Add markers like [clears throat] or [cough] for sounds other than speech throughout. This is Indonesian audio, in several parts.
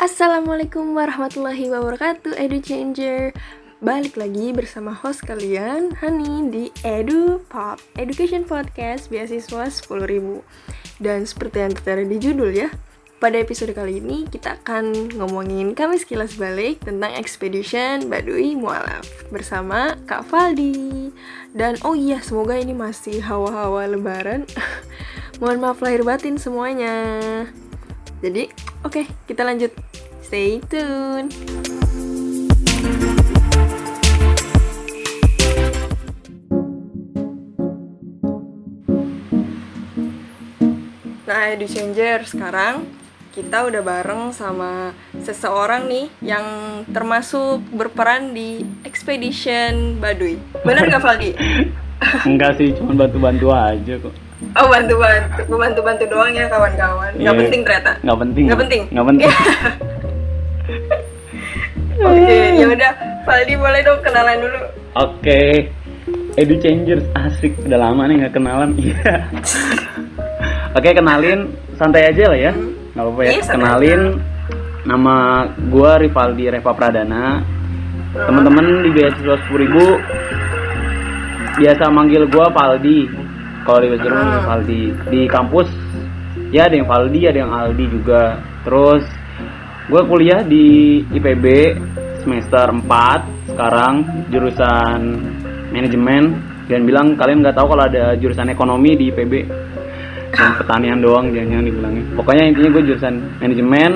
Assalamualaikum warahmatullahi wabarakatuh Edu Changer Balik lagi bersama host kalian Hani di Edu Pop Education Podcast Beasiswa 10.000 Dan seperti yang tertera di judul ya pada episode kali ini kita akan ngomongin kami sekilas balik tentang Expedition Baduy Mualaf bersama Kak Faldi. Dan oh iya, semoga ini masih hawa-hawa lebaran. [laughs] Mohon maaf lahir batin semuanya. Jadi, oke, okay, kita lanjut. Stay tune. Nah, Edu Changer sekarang kita udah bareng sama seseorang nih yang termasuk berperan di Expedition Baduy. Bener gak Valdi? [laughs] Enggak sih, cuma bantu-bantu aja kok. Oh bantu-bantu, bantu-bantu doang ya kawan-kawan. Gak yeah, penting ternyata. Gak penting. Gak penting. Gak penting. [laughs] Oke, okay, ya udah, Valdi boleh dong kenalan dulu. Oke, okay. Edu Changers asik, udah lama nih nggak kenalan. Iya. [laughs] Oke, okay, kenalin santai aja lah ya. Hmm nggak apa-apa ya. Iya, Kenalin nama gue Rivaldi Reva Pradana. Teman-teman di beasiswa sepuluh ribu biasa manggil gue Valdi. Kalau di beasiswa manggil Valdi. Di kampus ya ada yang Valdi, ada yang Aldi juga. Terus gue kuliah di IPB semester 4 sekarang jurusan manajemen. Dan bilang kalian nggak tahu kalau ada jurusan ekonomi di IPB yang pertanian doang jangan dibilangin. Pokoknya intinya gue jurusan manajemen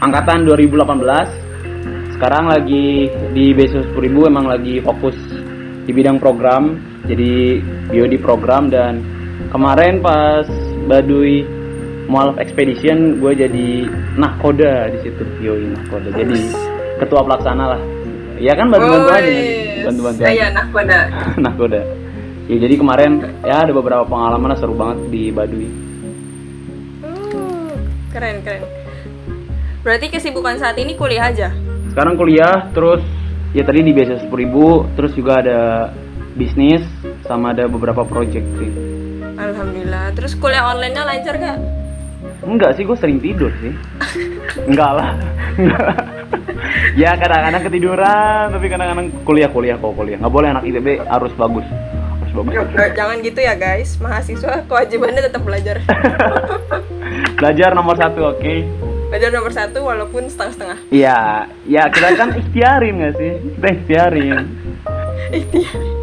angkatan 2018 sekarang lagi di beasiswa 10.000 emang lagi fokus di bidang program jadi bio di program dan kemarin pas Baduy Mualaf Expedition gue jadi nahkoda di situ yoi nahkoda. Jadi ketua pelaksana lah. Ya kan bantu-bantu aja bantu-bantu aja. nahkoda. [laughs] Nahkoda. Ya jadi kemarin ya ada beberapa pengalaman seru banget di Baduy. Hmm, keren keren. Berarti kesibukan saat ini kuliah aja? Sekarang kuliah terus ya tadi di beasiswa sepuluh ribu terus juga ada bisnis sama ada beberapa project sih. Alhamdulillah. Terus kuliah online nya lancar gak enggak sih gue sering tidur sih. Enggak lah. Ya kadang-kadang ketiduran tapi kadang-kadang kuliah kuliah kok kuliah. Nggak boleh anak ITB harus bagus. Jangan gitu ya guys, mahasiswa kewajibannya tetap belajar. [laughs] belajar nomor satu, oke? Okay? Belajar nomor satu walaupun setengah-setengah. Iya, ya kita kan ikhtiarin gak sih? Kita ikhtiarin. ikhtiarin.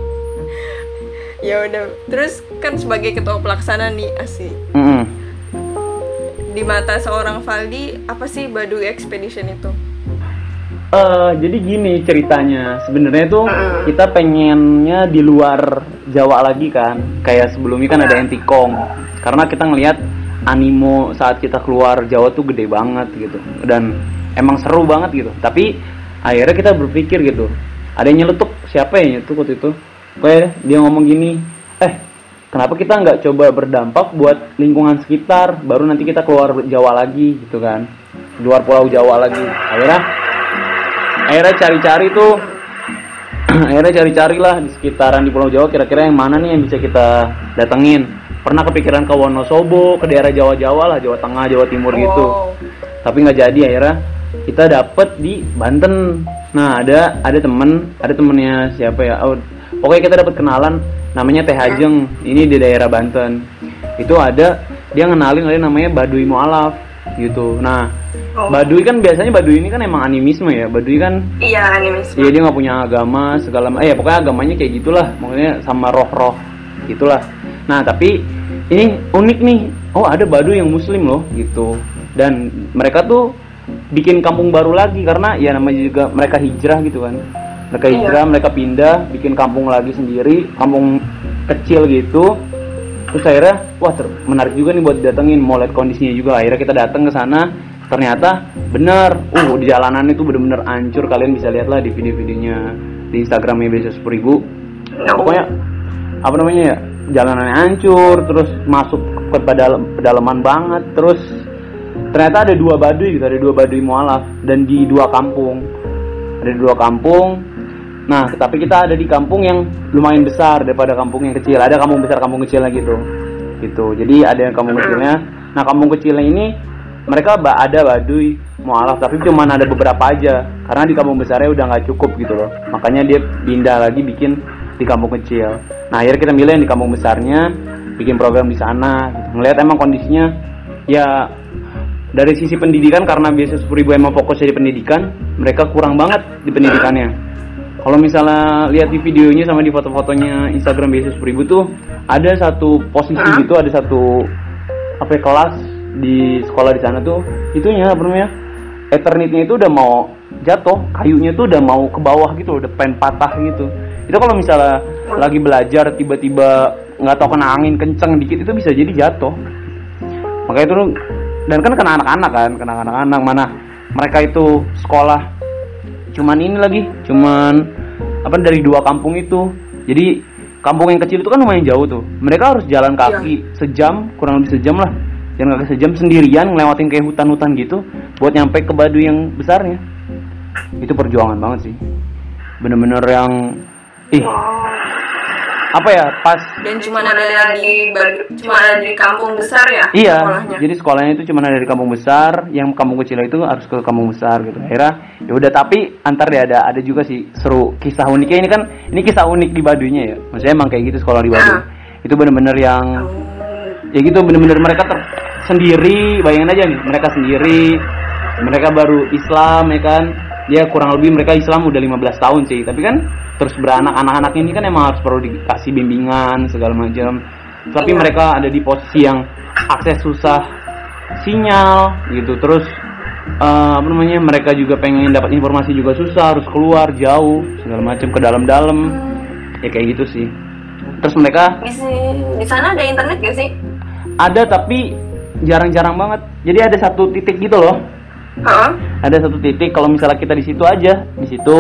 Ya udah, terus kan sebagai ketua pelaksana nih asik. Mm -hmm. Di mata seorang Valdi, apa sih Baduy Expedition itu? Uh, jadi gini ceritanya sebenarnya tuh kita pengennya di luar Jawa lagi kan kayak sebelumnya kan ada Entikong karena kita ngelihat animo saat kita keluar Jawa tuh gede banget gitu. Dan emang seru banget gitu. Tapi akhirnya kita berpikir gitu ada yang nyeletuk siapa ya itu waktu itu? Kayak dia ngomong gini eh kenapa kita nggak coba berdampak buat lingkungan sekitar baru nanti kita keluar Jawa lagi gitu kan. Luar Pulau Jawa lagi. Akhirnya akhirnya cari-cari tuh [clears throat] akhirnya cari-cari lah di sekitaran di Pulau Jawa kira-kira yang mana nih yang bisa kita datengin pernah kepikiran ke Wonosobo ke daerah Jawa-Jawa lah Jawa Tengah Jawa Timur gitu. wow. gitu tapi nggak jadi akhirnya. Kita dapet di Banten. Nah ada ada temen ada temennya siapa ya? Oh, pokoknya kita dapat kenalan. Namanya Teh Hajeng ini di daerah Banten. Itu ada dia ngenalin ada namanya Baduy Mualaf gitu. Nah oh. Baduy kan biasanya Baduy ini kan emang animisme ya? Baduy kan iya animisme. Iya dia nggak punya agama segala eh ya pokoknya agamanya kayak gitulah. Maksudnya sama roh-roh gitulah. Nah tapi ini unik nih. Oh ada Baduy yang muslim loh gitu. Dan mereka tuh bikin kampung baru lagi karena ya namanya juga mereka hijrah gitu kan. Mereka iya. hijrah iya. mereka pindah bikin kampung lagi sendiri kampung kecil gitu. Terus akhirnya wah ter menarik juga nih buat datengin. Mau lihat kondisinya juga. Akhirnya kita datang ke sana. Ternyata bener. Uh di jalanan itu bener-bener hancur. Kalian bisa lihat lah di video-videonya di Instagramnya bisa sepuluh ribu. Ya, pokoknya apa namanya ya jalanannya hancur terus masuk ke pedal pedalaman banget terus ternyata ada dua baduy gitu ada dua baduy mualaf dan di dua kampung ada dua kampung Nah, tapi kita ada di kampung yang lumayan besar daripada kampung yang kecil. Ada kampung besar, kampung kecilnya gitu. Gitu. Jadi ada yang kampung kecilnya. Nah, kampung kecilnya ini mereka ada Baduy mualaf tapi cuma ada beberapa aja karena di kampung besarnya udah nggak cukup gitu loh makanya dia pindah lagi bikin di kampung kecil. Nah akhirnya kita milih yang di kampung besarnya bikin program di sana gitu. ngelihat emang kondisinya ya dari sisi pendidikan karena biasa ribu emang fokusnya di pendidikan mereka kurang banget di pendidikannya. Kalau misalnya lihat di videonya sama di foto-fotonya Instagram biasa ribu tuh ada satu posisi gitu ada satu apa ya, kelas di sekolah di sana tuh itunya apa namanya Ethernitnya itu udah mau jatuh kayunya tuh udah mau ke bawah gitu udah pengen patah gitu itu kalau misalnya lagi belajar tiba-tiba nggak tahu kena angin kenceng dikit itu bisa jadi jatuh. Makanya itu dan kan kena anak-anak kan kena anak-anak. Mana mereka itu sekolah cuman ini lagi cuman apa dari dua kampung itu. Jadi kampung yang kecil itu kan lumayan jauh tuh. Mereka harus jalan kaki sejam kurang lebih sejam lah. Jalan kaki sejam sendirian ngelewatin kayak hutan-hutan gitu buat nyampe ke Baduy yang besarnya. Itu perjuangan banget sih. Bener-bener yang ih apa ya pas Dan cuma ada di cuma ada di kampung besar ya Iya, sekolahnya. jadi sekolahnya itu cuma ada di kampung besar, yang kampung kecil itu harus ke kampung besar gitu. Akhirnya ya udah tapi antar deh ada ada juga sih seru kisah uniknya ini kan ini kisah unik di Baduynya ya. Maksudnya emang kayak gitu sekolah di Baduy. Ah. Itu bener-bener yang ya gitu bener-bener mereka ter sendiri, bayangin aja nih, mereka sendiri, mereka baru Islam ya kan. Ya kurang lebih mereka Islam udah 15 tahun sih, tapi kan terus beranak anak-anak ini kan emang harus perlu dikasih bimbingan segala macam. Tapi Iya. mereka ada di posisi yang akses susah sinyal gitu. Terus eh, apa namanya mereka juga pengen dapat informasi juga susah harus keluar jauh segala macam ke dalam-dalam. Ya kayak gitu sih. Terus mereka sini- di sana ada internet gak sih? ada tapi jarang-jarang banget. Jadi ada satu titik gitu loh Heeh. ada satu titik kalau misalnya kita di situ aja di situ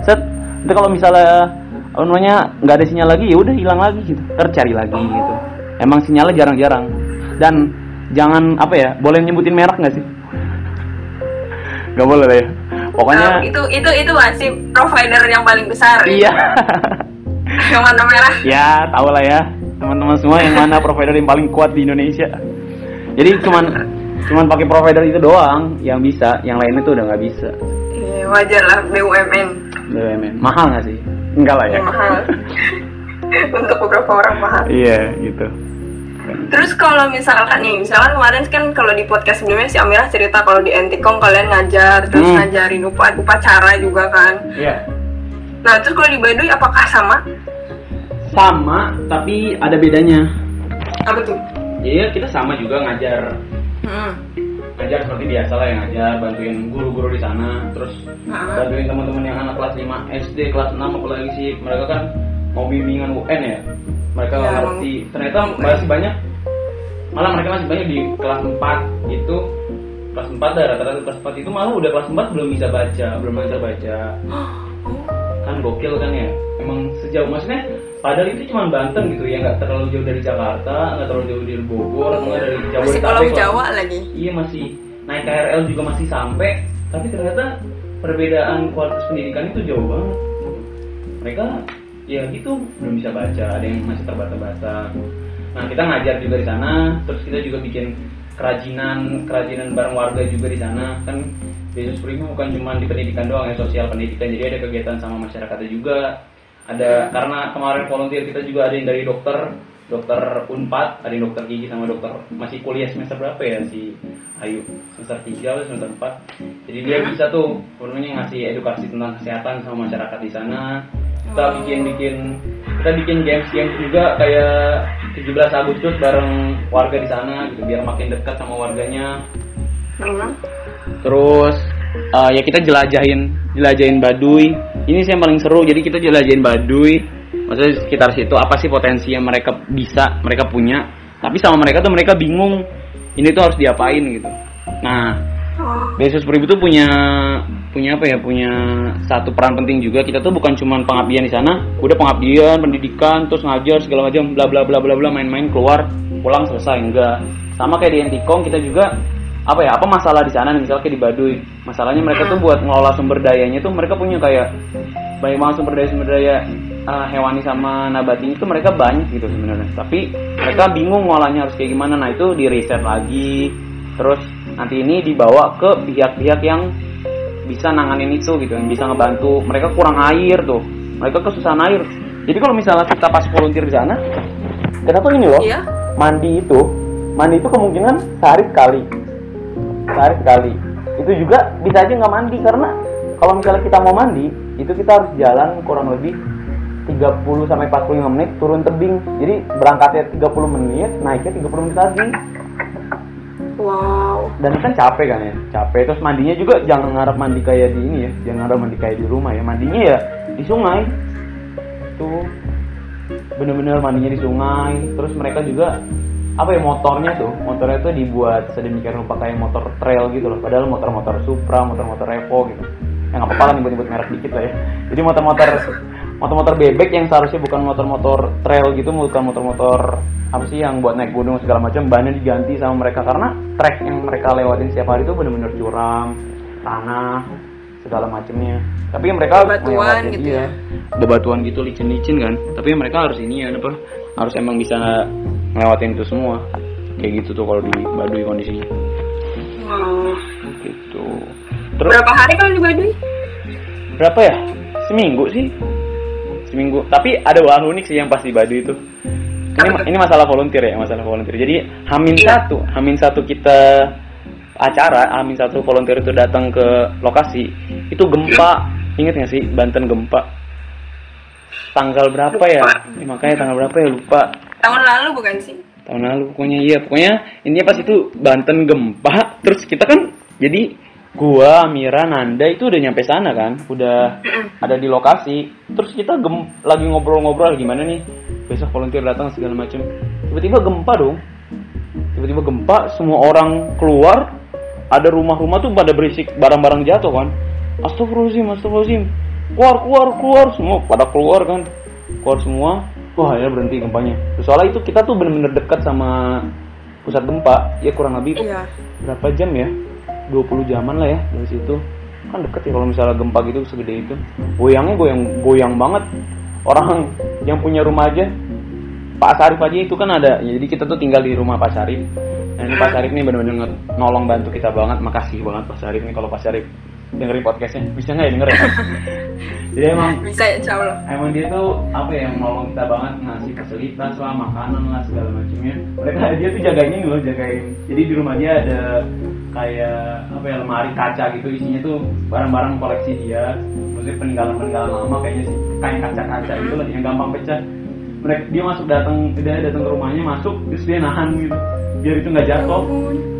set nanti kalau misalnya apa namanya nggak ada sinyal lagi ya udah hilang lagi gitu tercari lagi gitu emang sinyalnya jarang-jarang dan jangan apa ya boleh nyebutin merek nggak sih nggak boleh lah ya pokoknya Nah, itu itu itu masih provider yang paling besar. ya? iya [laughs] yang warna merah. ya tahu lah ya teman-teman semua yang mana provider yang paling kuat di Indonesia jadi cuman cuman pakai provider itu doang yang bisa yang lainnya tuh udah nggak bisa Iya, wajar lah BUMN. BUMN mahal nggak sih enggak lah ya Ya, mahal. [laughs] Untuk beberapa orang mahal. iya gitu Terus kalau misalkan nih, misalkan kemarin kan kalau di podcast sebelumnya si Amirah cerita kalau di Antikom kalian ngajar, terus Hmm. ngajarin upa- upacara juga kan. iya Nah, terus kalau di Baduy apakah sama? sama tapi ada bedanya Apa tuh? Iya kita sama juga ngajar Hmm. ngajar seperti biasa lah yang ngajar bantuin guru-guru di sana. Terus Ah. bantuin teman-teman yang anak kelas 5 SD kelas 6 apalagi sih. Mereka kan mau bimbingan UN ya. Mereka Ya, ngerti. Ternyata masih banyak malah mereka masih banyak di kelas 4 gitu. Kelas 4 dah rata-rata kelas 4 itu malah udah kelas 4 belum bisa baca belum bisa baca. [gasps] Kan gokil kan ya? Emang sejauh maksudnya padahal itu cuma Banten gitu ya nggak terlalu jauh dari Jakarta nggak terlalu jauh dari Bogor nggak dari Masih Jabodetabek Pulau lah. Jawa lagi. iya masih naik KRL juga masih sampai tapi ternyata perbedaan kualitas pendidikan itu jauh banget. Mereka ya gitu belum bisa baca ada yang masih terbata-bata. Nah kita ngajar juga di sana terus kita juga bikin kerajinan kerajinan bareng warga juga di sana. Kan Yesus Prima bukan cuma di pendidikan doang ya sosial pendidikan. Jadi ada kegiatan sama masyarakatnya juga ada karena kemarin volunteer kita juga ada yang dari dokter dokter Unpad ada yang dokter gigi sama dokter masih kuliah semester berapa ya si Ayu? Semester 3 atau semester 4 jadi dia bisa tuh namanya ngasih edukasi tentang kesehatan sama masyarakat di sana. Kita bikin bikin kita bikin games games juga kayak 17 Agustus bareng warga di sana gitu biar makin dekat sama warganya. Terus eh, ya kita jelajahin jelajahin Baduy. Ini sih yang paling seru. Jadi kita jelajahin Baduy. Maksudnya sekitar situ apa sih potensi yang mereka bisa, mereka punya. Tapi sama mereka tuh mereka bingung ini tuh harus diapain gitu. Nah. Besos Peribu tuh punya punya apa ya? Punya satu peran penting juga. Kita tuh bukan cuma pengabdian di sana, udah pengabdian, pendidikan, terus ngajar segala macam, bla bla bla bla bla, main-main keluar, pulang selesai enggak. Sama kayak di Antikom kita juga apa ya? Apa masalah di sana nih, misalnya kayak di Baduy. Masalahnya mereka tuh buat ngelola sumber dayanya tuh mereka punya kayak banyak banget sumber daya sumber daya uh, hewani sama nabati itu mereka banyak gitu sebenarnya. Tapi mereka bingung ngolahnya harus kayak gimana. Nah, itu di riset lagi terus nanti ini dibawa ke pihak-pihak yang bisa nanganin itu gitu yang bisa ngebantu mereka kurang air tuh mereka kesusahan air jadi kalau misalnya kita pas volunteer di sana tuh ini loh Iya. mandi itu mandi itu kemungkinan sehari sekali sehari sekali. Itu juga bisa aja nggak mandi karena kalau misalnya kita mau mandi itu kita harus jalan kurang lebih 30 sampai 45 menit turun tebing. Jadi berangkatnya 30 menit naiknya 30 menit lagi. Wow. dan kan capek kan ya? Capek. Terus mandinya juga jangan ngarep mandi kayak di ini ya. Jangan ngarep mandi kayak di rumah ya. Mandinya ya di sungai. Tuh bener-bener mandinya di sungai. Terus mereka juga apa ya motornya tuh? Motornya tuh dibuat sedemikian rupa kayak motor trail gitu loh. Padahal motor-motor Supra motor-motor Evo gitu. Ya nggak apa-apa lah nyebut-nyebut merek dikit lah ya. Jadi motor-motor motor-motor bebek yang seharusnya bukan motor-motor trail gitu bukan motor-motor apa sih yang buat naik gunung segala macam bannya diganti sama mereka. Karena trek yang mereka lewatin setiap hari itu bener-bener curam tanah segala macamnya tapi mereka Batuan gitu iya. ya. ada batuan gitu licin-licin kan? Tapi mereka harus ini ya apa? Harus emang bisa ngelewatin itu semua. Kayak gitu tuh kalau di Baduy kondisinya. Gitu. Terus? Berapa hari kalau di Baduy? berapa ya? Seminggu sih. Seminggu. Tapi ada hal unik sih yang pas di Baduy itu ini ini masalah volunteer ya masalah volunteer. Jadi Hamin Iya. satu Hamin satu kita acara Hamin satu volunteer itu datang ke lokasi. Itu gempa. Inget nggak sih? Banten gempa. Tanggal berapa ya. Ya, makanya tanggal berapa ya? Lupa Tahun lalu bukan sih? tahun lalu pokoknya iya pokoknya intinya pas itu Banten gempa terus kita kan jadi gua Mira Nanda itu udah nyampe sana kan udah ada di lokasi. Terus kita gem lagi ngobrol-ngobrol gimana nih besok volunteer datang segala macem. Tiba-tiba gempa dong. Tiba-tiba gempa semua orang keluar ada rumah-rumah tuh pada berisik barang-barang jatuh kan. Astagfirullahaladzim astagfirullahaladzim. Keluar keluar keluar semua pada keluar kan. Keluar semua wah ya berhenti gempanya soalnya itu kita tuh bener-bener dekat sama pusat gempa ya kurang lebih Iya. berapa jam ya? 20 jaman lah ya dari situ. Kan deket ya kalau misalnya gempa gitu segede itu. Goyangnya goyang goyang banget. Orang [laughs] yang punya rumah aja Pak Sarif aja itu kan ada. Jadi kita tuh tinggal di rumah Pak Sarif. Nah ini Pak Sarif nih bener-bener nolong bantu kita banget. Makasih banget Pak Sarif nih kalau Pak Sarif dengerin podcastnya. Bisa nggak ya denger ya? [laughs] Jadi emang Bisa ya, insya Allah. emang dia tuh apa ya yang nolong kita banget ngasih fasilitas lah makanan lah segala macamnya. Mereka dia tuh jagain ini loh jagain. Jadi di rumah dia ada kayak apa ya lemari kaca gitu. Isinya tuh barang-barang koleksi dia. Maksudnya peninggalan peninggalan lama kayaknya sih. Kain kaca-kaca gitu lah yang gampang pecah. Mereka dia masuk datang dia datang ke rumahnya masuk terus dia nahan gitu. Biar itu nggak jatuh.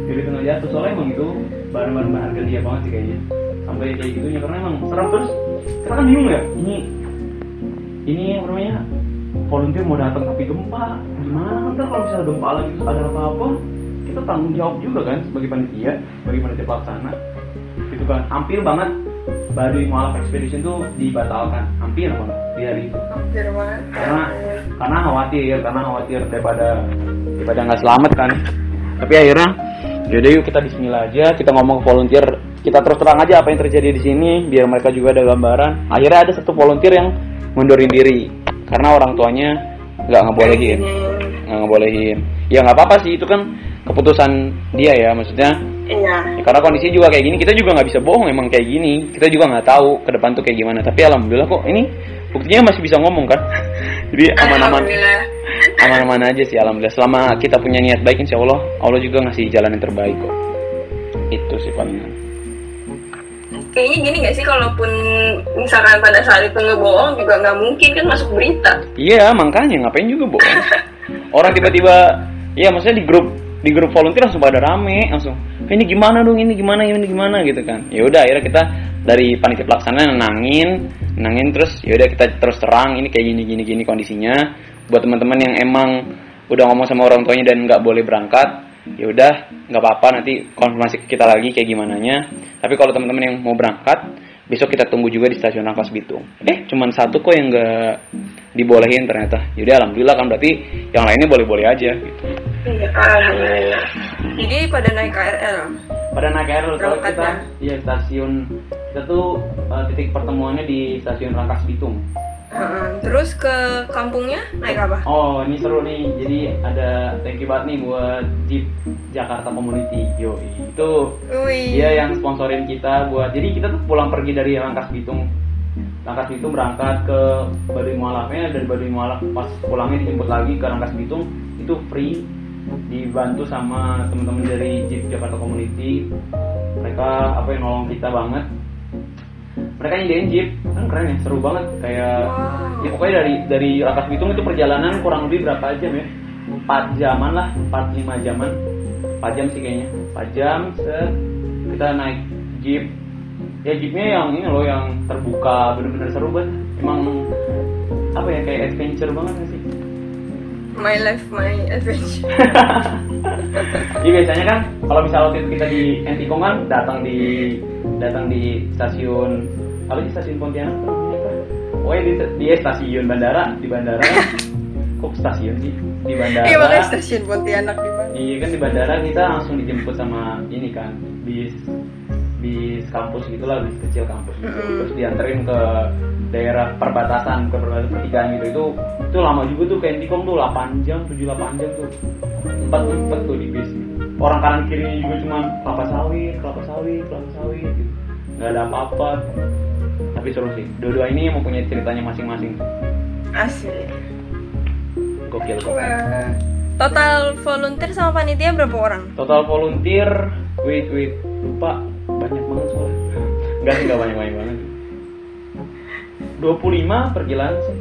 Biar itu nggak jatuh. Soalnya emang itu barang-barang berharga dia banget sih kayaknya sampai kayak gitunya karena emang serem. Terus kita kan bingung ya ini ini apa namanya volunteer mau datang tapi gempa gimana? Kan ntar kalau misalnya gempa lagi terus ada apa-apa kita tanggung jawab juga kan sebagai panitia sebagai panitia pelaksana. Gitu kan. Hampir banget Baduy Mualaf Expedition tuh dibatalkan. Hampir banget di hari itu. Hampir banget. karena karena khawatir karena khawatir daripada daripada nggak selamat kan. Tapi akhirnya yaudah yuk kita Bismillah aja kita ngomong ke volunteer kita terus terang aja apa yang terjadi di sini biar mereka juga ada gambaran. Akhirnya ada satu volunteer yang mundurin diri karena orang tuanya nggak ngebolehin. Nggak ngebolehin. Ya nggak apa-apa sih itu kan keputusan dia ya maksudnya. Iya. Ya, karena kondisi juga kayak gini kita juga nggak bisa bohong emang kayak gini. Kita juga nggak tahu ke depan tuh kayak gimana tapi alhamdulillah kok ini buktinya masih bisa ngomong kan? [laughs] Jadi aman-aman. Aman-aman aja sih alhamdulillah. Selama kita punya niat baik insya Allah Allah juga ngasih jalan yang terbaik kok. Itu sih palingan Kayaknya gini gak sih, kalaupun misalkan pada saat itu ngebohong juga nggak mungkin kan masuk berita. iya makanya ngapain juga bohong? [laughs] Orang tiba-tiba ya maksudnya di grup di grup volunteer langsung pada rame langsung "Eh, ini gimana dong ini gimana ini gimana gitu kan. Ya udah akhirnya kita dari panitia pelaksana nenangin nenangin terus ya udah kita terus terang ini kayak gini gini gini kondisinya. Buat teman-teman yang emang udah ngomong sama orang tuanya dan nggak boleh berangkat ya udah nggak apa-apa nanti konfirmasi kita lagi kayak gimana nya tapi kalau teman-teman yang mau berangkat besok kita tunggu juga di stasiun Rangkas Bitung. Eh cuman satu kok yang nggak dibolehin ternyata. Yaudah alhamdulillah kan berarti yang lainnya boleh-boleh aja gitu. Iya, alhamdulillah. Jadi pada naik KRL. pada naik KRL soalnya kita iya stasiun kita tuh uh, titik pertemuannya di stasiun Rangkas Bitung Terus ke kampungnya naik apa? Oh, ini seru nih. Jadi ada thank you banget nih buat Jeep Jakarta Community. Yo, itu Wih. dia yang sponsorin kita buat. Jadi kita tuh pulang pergi dari Rangkas Bitung. Rangkas Bitung berangkat ke Baduy Mualafnya dan Baduy Mualaf pas pulangnya dijemput lagi ke Rangkas Bitung itu free dibantu sama teman-teman dari Jeep Jakarta Community. Mereka apa yang nolong kita banget. Mereka nyediain Jeep, kan keren ya, seru banget. Kayak Wow. ya pokoknya dari dari Rangkas Bitung itu perjalanan kurang lebih berapa jam ya? 4 jaman lah 4 5 jaman. 4 jam sih kayaknya. 4 jam set kita naik jeep. Ya jeepnya yang ini loh yang terbuka bener-bener seru banget. Emang apa ya kayak adventure banget gak sih? My life, my adventure. Jadi [laughs] biasanya kan kalau misalnya waktu itu kita di Entikong kan datang di datang di stasiun apa sih stasiun Pontianak tuh apa? Pokoknya di, di stasiun bandara di bandara. [laughs] Kok stasiun sih? Di bandara. Iya makanya stasiun Pontianak di mana? Iya kan di bandara kita langsung dijemput sama ini kan bis bis kampus gitu lah bis kecil kampus gitu. Terus dianterin ke daerah perbatasan ke perbatasan pertigaan gitu. Itu itu lama juga tuh kayak Antikong tuh 8 jam 7 8 jam tuh. Empat empat tuh di bis. Orang kanan kirinya juga cuma kelapa sawit kelapa sawit kelapa sawit gitu. Nggak ada apa-apa tapi seru sih dua-dua ini mempunyai ceritanya masing-masing Asli. gokil gokil. Total volunteer sama panitia berapa orang? Total volunteer, wait wait, lupa banyak banget soalnya. Enggak sih, enggak banyak banyak banget. 25 pergilaan sih.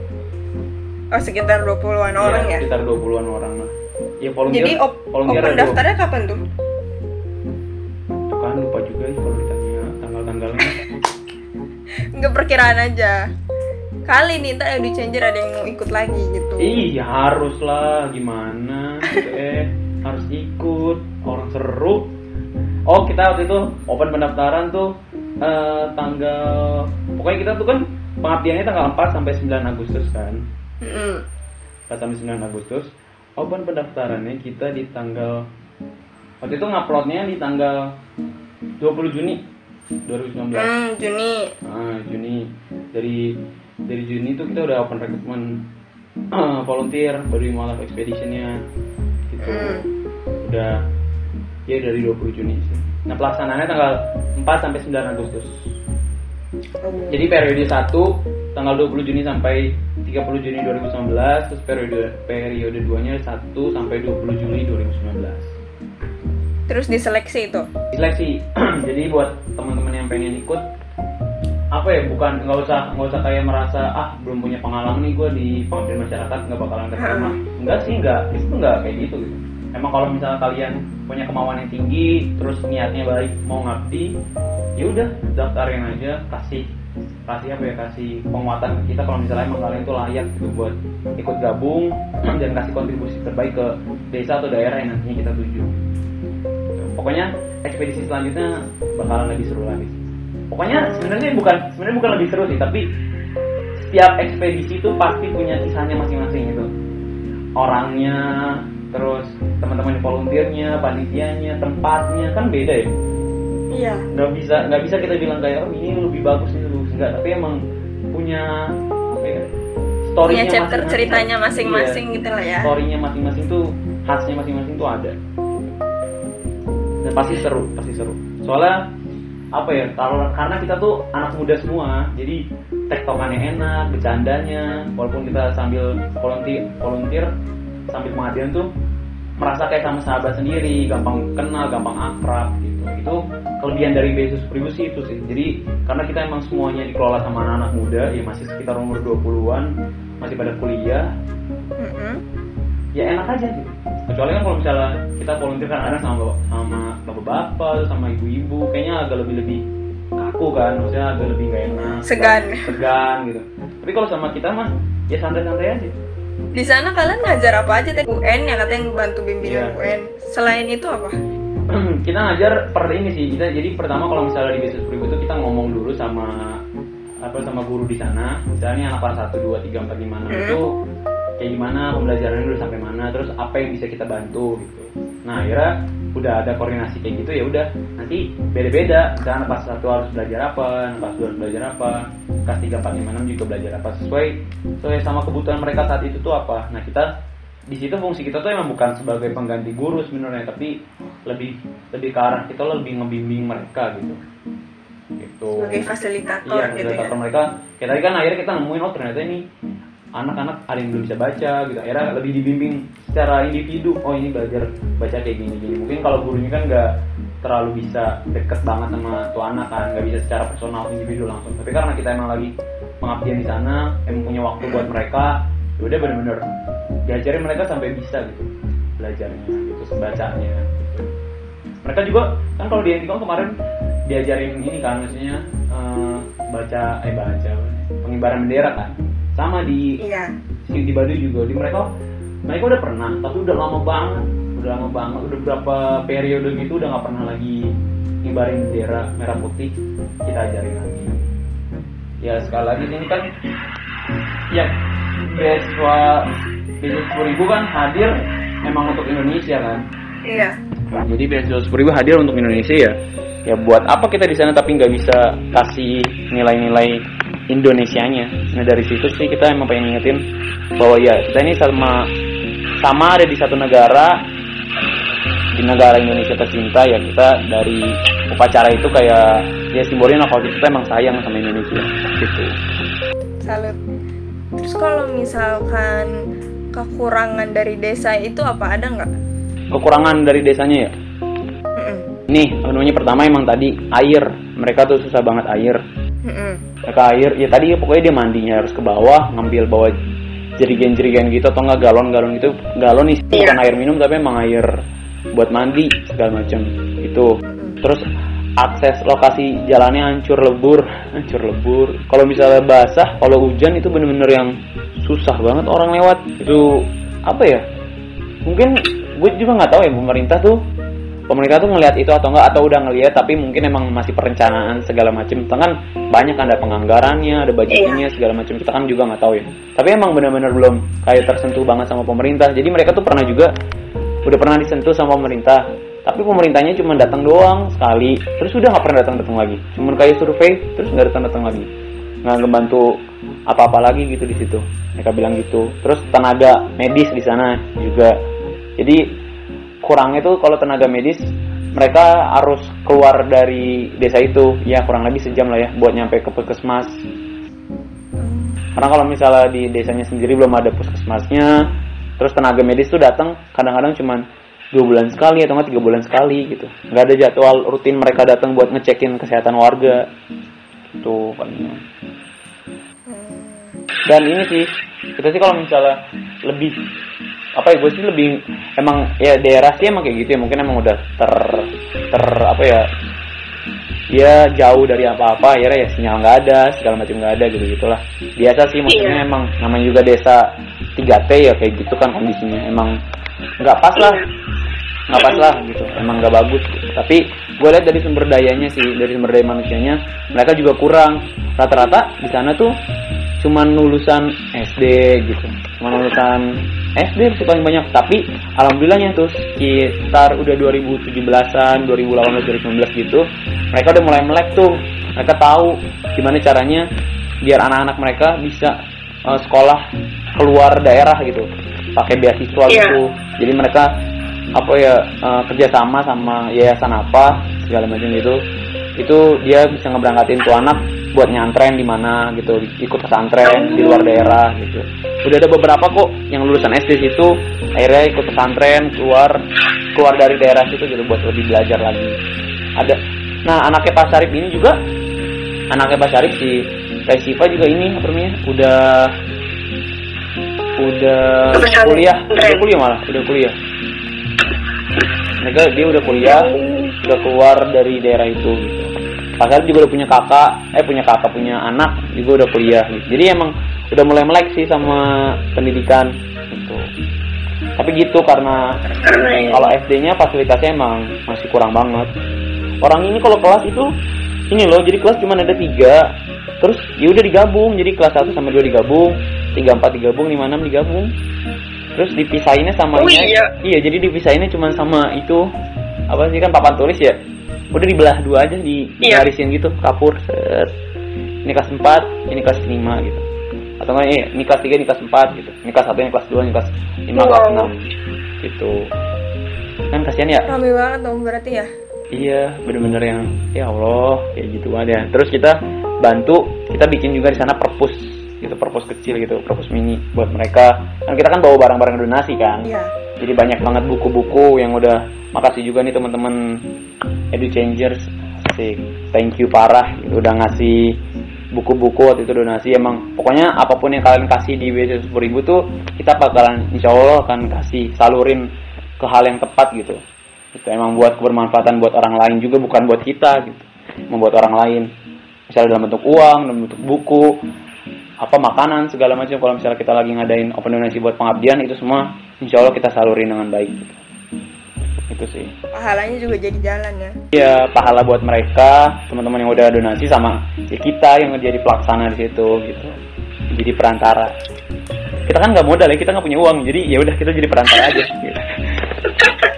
Oh sekitar 20-an orang ya? Sekitar 20-an orang lah. Ya volunteer. Jadi op volunteer open daftarnya kapan? Tuh Nggak perkiraan aja. Kali nih ntar Edu Changer ada yang mau ikut lagi gitu. Iya harus lah, gimana? Gitu, eh harus ikut, orang seru. Oh kita waktu itu open pendaftaran tuh eh, tanggal, pokoknya kita tuh kan pengabdiannya tanggal 4 sampai 9 Agustus kan. Mm-mm. 4 sampai 9 Agustus. Open pendaftarannya kita di tanggal waktu itu nguploadnya di tanggal 20 Juni 2019. Hmm, Juni. Ah, Juni dari dari Juni itu kita udah open recruitment [clears throat] volunteer baru Mualaf Expeditionnya gitu Hmm. udah ya dari 20 Juni sih nah pelaksanaannya tanggal 4 sampai 9 Agustus Oh. jadi periode 1 tanggal 20 Juni sampai 30 Juni 2019 terus periode periode 2 nya 1 sampai 20 Juli 2019 Terus diseleksi itu. seleksi [clears throat] jadi buat teman-teman yang pengen ikut apa ya bukan nggak usah nggak usah kayak merasa ah belum punya pengalaman nih gue di pengabdian masyarakat nggak bakalan keterima enggak sih enggak itu enggak kayak gitu gitu. Emang kalau misalnya kalian punya kemauan yang tinggi terus niatnya baik mau ngabdi ya udah daftarin aja kasih kasih apa ya kasih penguatan ke kita. Kalau misalnya emang kalian tuh layak gitu buat ikut gabung [clears throat] dan kasih kontribusi terbaik ke desa atau daerah yang nantinya kita tuju pokoknya ekspedisi selanjutnya bakalan lebih seru lagi pokoknya sebenarnya bukan sebenarnya bukan lebih seru sih tapi setiap ekspedisi itu pasti punya kisahnya masing-masing gitu orangnya terus teman-teman volunteernya panitianya tempatnya kan beda ya Iya. nggak bisa nggak bisa kita bilang kayak oh ini lebih bagus ini lebih enggak tapi emang punya apa ya story-nya Punya chapter masing-masing. ceritanya masing-masing Iya gitu lah ya. story-nya masing-masing tuh khasnya masing-masing tuh ada dan pasti seru pasti seru. Soalnya apa ya karena kita tuh anak muda semua jadi tektokannya enak bercandanya walaupun kita sambil volunteer volunteer sambil pengabdian tuh merasa kayak sama sahabat sendiri gampang kenal gampang akrab gitu. Itu kelebihan dari Besus Primus sih itu sih. Jadi karena kita emang semuanya dikelola sama anak-anak muda ya masih sekitar umur 20-an masih pada kuliah Mm-mm. ya enak aja gitu kecuali kan kalau misalnya kita volunteer kan ada sama bapak sama bapak-bapak sama ibu-ibu kayaknya agak lebih lebih kaku kan maksudnya agak lebih gak enak Segan. segan gitu tapi kalau sama kita mah ya santai-santai aja Di sana kalian ngajar apa aja tadi? UN ya katanya bantu bimbingan Iya. UN. Selain itu apa? [clears throat] kita ngajar per ini sih kita jadi pertama kalau misalnya di bisnis pribu itu kita ngomong dulu sama apa sama guru di sana misalnya anak kelas satu dua tiga empat lima enam Hmm. itu kayak gimana pembelajarannya dulu sampai mana terus apa yang bisa kita bantu gitu. Nah akhirnya udah ada koordinasi kayak gitu ya udah nanti beda-beda. Misalnya kelas satu harus belajar apa kelas dua harus belajar apa kelas tiga empat lima enam juga belajar apa sesuai sesuai sama kebutuhan mereka saat itu tuh apa. Nah kita di situ fungsi kita tuh emang bukan sebagai pengganti guru sebenarnya tapi lebih lebih ke arah kita lebih ngebimbing mereka gitu. Gitu. Sebagai fasilitator iya gitu ya. fasilitator mereka. Tadi kan akhirnya kita nemuin oh ternyata ini anak-anak ada yang belum bisa baca gitu. Akhirnya lebih dibimbing secara individu. Oh ini belajar baca kayak gini gini. Mungkin kalau gurunya kan nggak terlalu bisa deket banget sama tuh anak kan nggak bisa secara personal individu langsung. Tapi karena kita emang lagi pengabdian di sana emang punya waktu buat mereka ya udah bener-bener diajarin mereka sampai bisa gitu. Belajarnya gitu bacanya gitu. mereka juga kan kalau di Antikong kemarin diajarin ini kan maksudnya eh, baca eh baca pengibaran bendera kan sama di iya. Di Baduy juga. Di mereka mereka udah pernah tapi udah lama banget. Udah lama banget. Udah berapa periode gitu udah nggak pernah lagi ngibarin bendera merah putih. Kita ajarin lagi. Ya sekali lagi ini kan ya beasiswa beasiswa sepuluh ribu kan hadir emang untuk Indonesia kan? Iya. Jadi beasiswa sepuluh ribu hadir untuk Indonesia ya? Ya buat apa kita di sana tapi nggak bisa kasih nilai-nilai Indonesianya. Nah dari situ sih kita emang pengen ngingetin bahwa ya kita ini sama sama ada di satu negara di negara Indonesia tercinta ya kita dari upacara itu kayak ya simbolnya kalau kita emang sayang sama Indonesia gitu. Salut. Terus kalau misalkan kekurangan dari desa itu apa ada nggak? Kekurangan dari desanya ya? Mm-mm. nih namanya pertama emang tadi air mereka tuh susah banget air. Mm-mm. mereka air ya tadi pokoknya dia mandinya harus ke bawah ngambil bawa jerigen-jerigen gitu atau enggak galon-galon gitu. Galon nih Iya. bukan air minum tapi emang air buat mandi segala macam itu terus akses lokasi jalannya hancur lebur [laughs] hancur lebur. Kalau misalnya basah kalau hujan itu bener-bener yang susah banget orang lewat. Itu apa ya? Mungkin gue juga nggak tahu ya pemerintah tuh pemerintah tuh ngelihat itu atau enggak atau udah ngelihat tapi mungkin emang masih perencanaan segala macam kan banyak kan ada penganggarannya ada budgetnya segala macam kita kan juga nggak tahu ya. Tapi emang benar-benar belum kayak tersentuh banget sama pemerintah. Jadi mereka tuh pernah juga udah pernah disentuh sama pemerintah. Tapi pemerintahnya cuma datang doang sekali. Terus udah nggak pernah datang datang lagi. Cuman kayak survei terus nggak datang datang lagi. Nggak ngebantu apa-apa lagi gitu di situ. Mereka bilang gitu. Terus tenaga medis di sana juga. Jadi kurangnya tuh kalau tenaga medis mereka harus keluar dari desa itu. Ya kurang lebih sejam lah ya buat nyampe ke puskesmas. Karena kalau misalnya di desanya sendiri belum ada puskesmasnya terus tenaga medis tuh datang kadang-kadang cuman dua bulan sekali atau nggak tiga bulan sekali gitu. Nggak ada jadwal rutin mereka datang buat ngecekin kesehatan warga. Tuh palingnya dan ini sih kita sih kalau misalnya lebih apa ya gue sih lebih emang ya daerah sih emang kayak gitu ya. Mungkin emang udah ter ter apa ya ya jauh dari apa-apa. Akhirnya ya sinyal nggak ada segala macam nggak ada gitu gitulah biasa sih maksudnya emang namanya juga desa 3T ya kayak gitu kan kondisinya. Emang nggak pas lah nggak pas lah gitu. Emang nggak bagus gitu. tapi gue lihat dari sumber dayanya sih dari sumber daya manusianya mereka juga kurang. Rata-rata di sana tuh cuman lulusan SD gitu. Cuman lulusan SD sih paling banyak. Tapi alhamdulillahnya tuh sekitar udah 2017an 2018 2019 gitu mereka udah mulai melek tuh. Mereka tahu gimana caranya biar anak-anak mereka bisa eh, sekolah keluar daerah gitu. Pakai beasiswa Iya. gitu. Jadi mereka apa ya eh, kerjasama sama yayasan apa segala macam gitu itu dia bisa ngeberangkatin tuh anak buat nyantren di mana gitu ikut pesantren di luar daerah gitu. Udah ada beberapa kok yang lulusan SD situ akhirnya ikut pesantren keluar keluar dari daerah situ gitu buat lebih belajar lagi. Ada nah anaknya Pak Sarip ini juga anaknya Pak Sarip si Teh Siva juga ini apa namanya udah udah kuliah. udah kuliah malah udah kuliah mereka dia udah kuliah udah keluar dari daerah itu gitu. Pasal juga udah punya kakak, eh punya kakak punya anak juga udah kuliah gitu. Jadi emang udah mulai melek sih sama pendidikan gitu. Tapi gitu karena kalau SD-nya fasilitasnya emang masih kurang banget. Orang ini kalau kelas itu ini loh, jadi kelas cuma ada tiga, terus ya udah digabung, jadi kelas 1 sama 2 digabung, 3 4 digabung, 5 6 digabung. Terus dipisahinnya sama Oh, iya. iya, jadi dipisahinnya cuma sama itu apa sih kan papan tulis ya? Udah dibelah dua aja di Iya. garisin gitu, kapur. Set. ini kelas 4 ini kelas 5 gitu atau enggak eh, ini kelas 3 ini kelas 4 gitu ini kelas 1 ini kelas 2 ini kelas 5 Wow. kelas 6 gitu kan kasihan ya Rame banget dong berarti ya. iya bener-bener yang ya Allah kayak gitu aja terus kita bantu kita bikin juga di sana perpus gitu perpus kecil gitu perpus mini buat mereka. Kan kita kan bawa barang-barang donasi kan. Iya. jadi banyak banget buku-buku yang udah makasih juga nih teman-teman Edu Changers Asik. thank you parah gitu, udah ngasih buku-buku waktu itu donasi. Emang pokoknya apa pun yang kalian kasih di BC 10 ribu tuh kita bakalan insya Allah akan kasih salurin ke hal yang tepat gitu. Itu emang buat kebermanfaatan buat orang lain juga bukan buat kita gitu. Membuat orang lain. Misalnya dalam bentuk uang dalam bentuk buku apa makanan segala macam kalau misalnya kita lagi ngadain open donasi buat pengabdian itu semua insya Allah kita salurin dengan baik gitu. itu sih Pahalanya juga jadi jalan ya. ya pahala buat mereka teman-teman yang udah donasi sama ya kita yang jadi pelaksana di situ gitu jadi perantara kita kan nggak modal ya kita nggak punya uang jadi ya udah kita jadi perantara aja gitu. [laughs]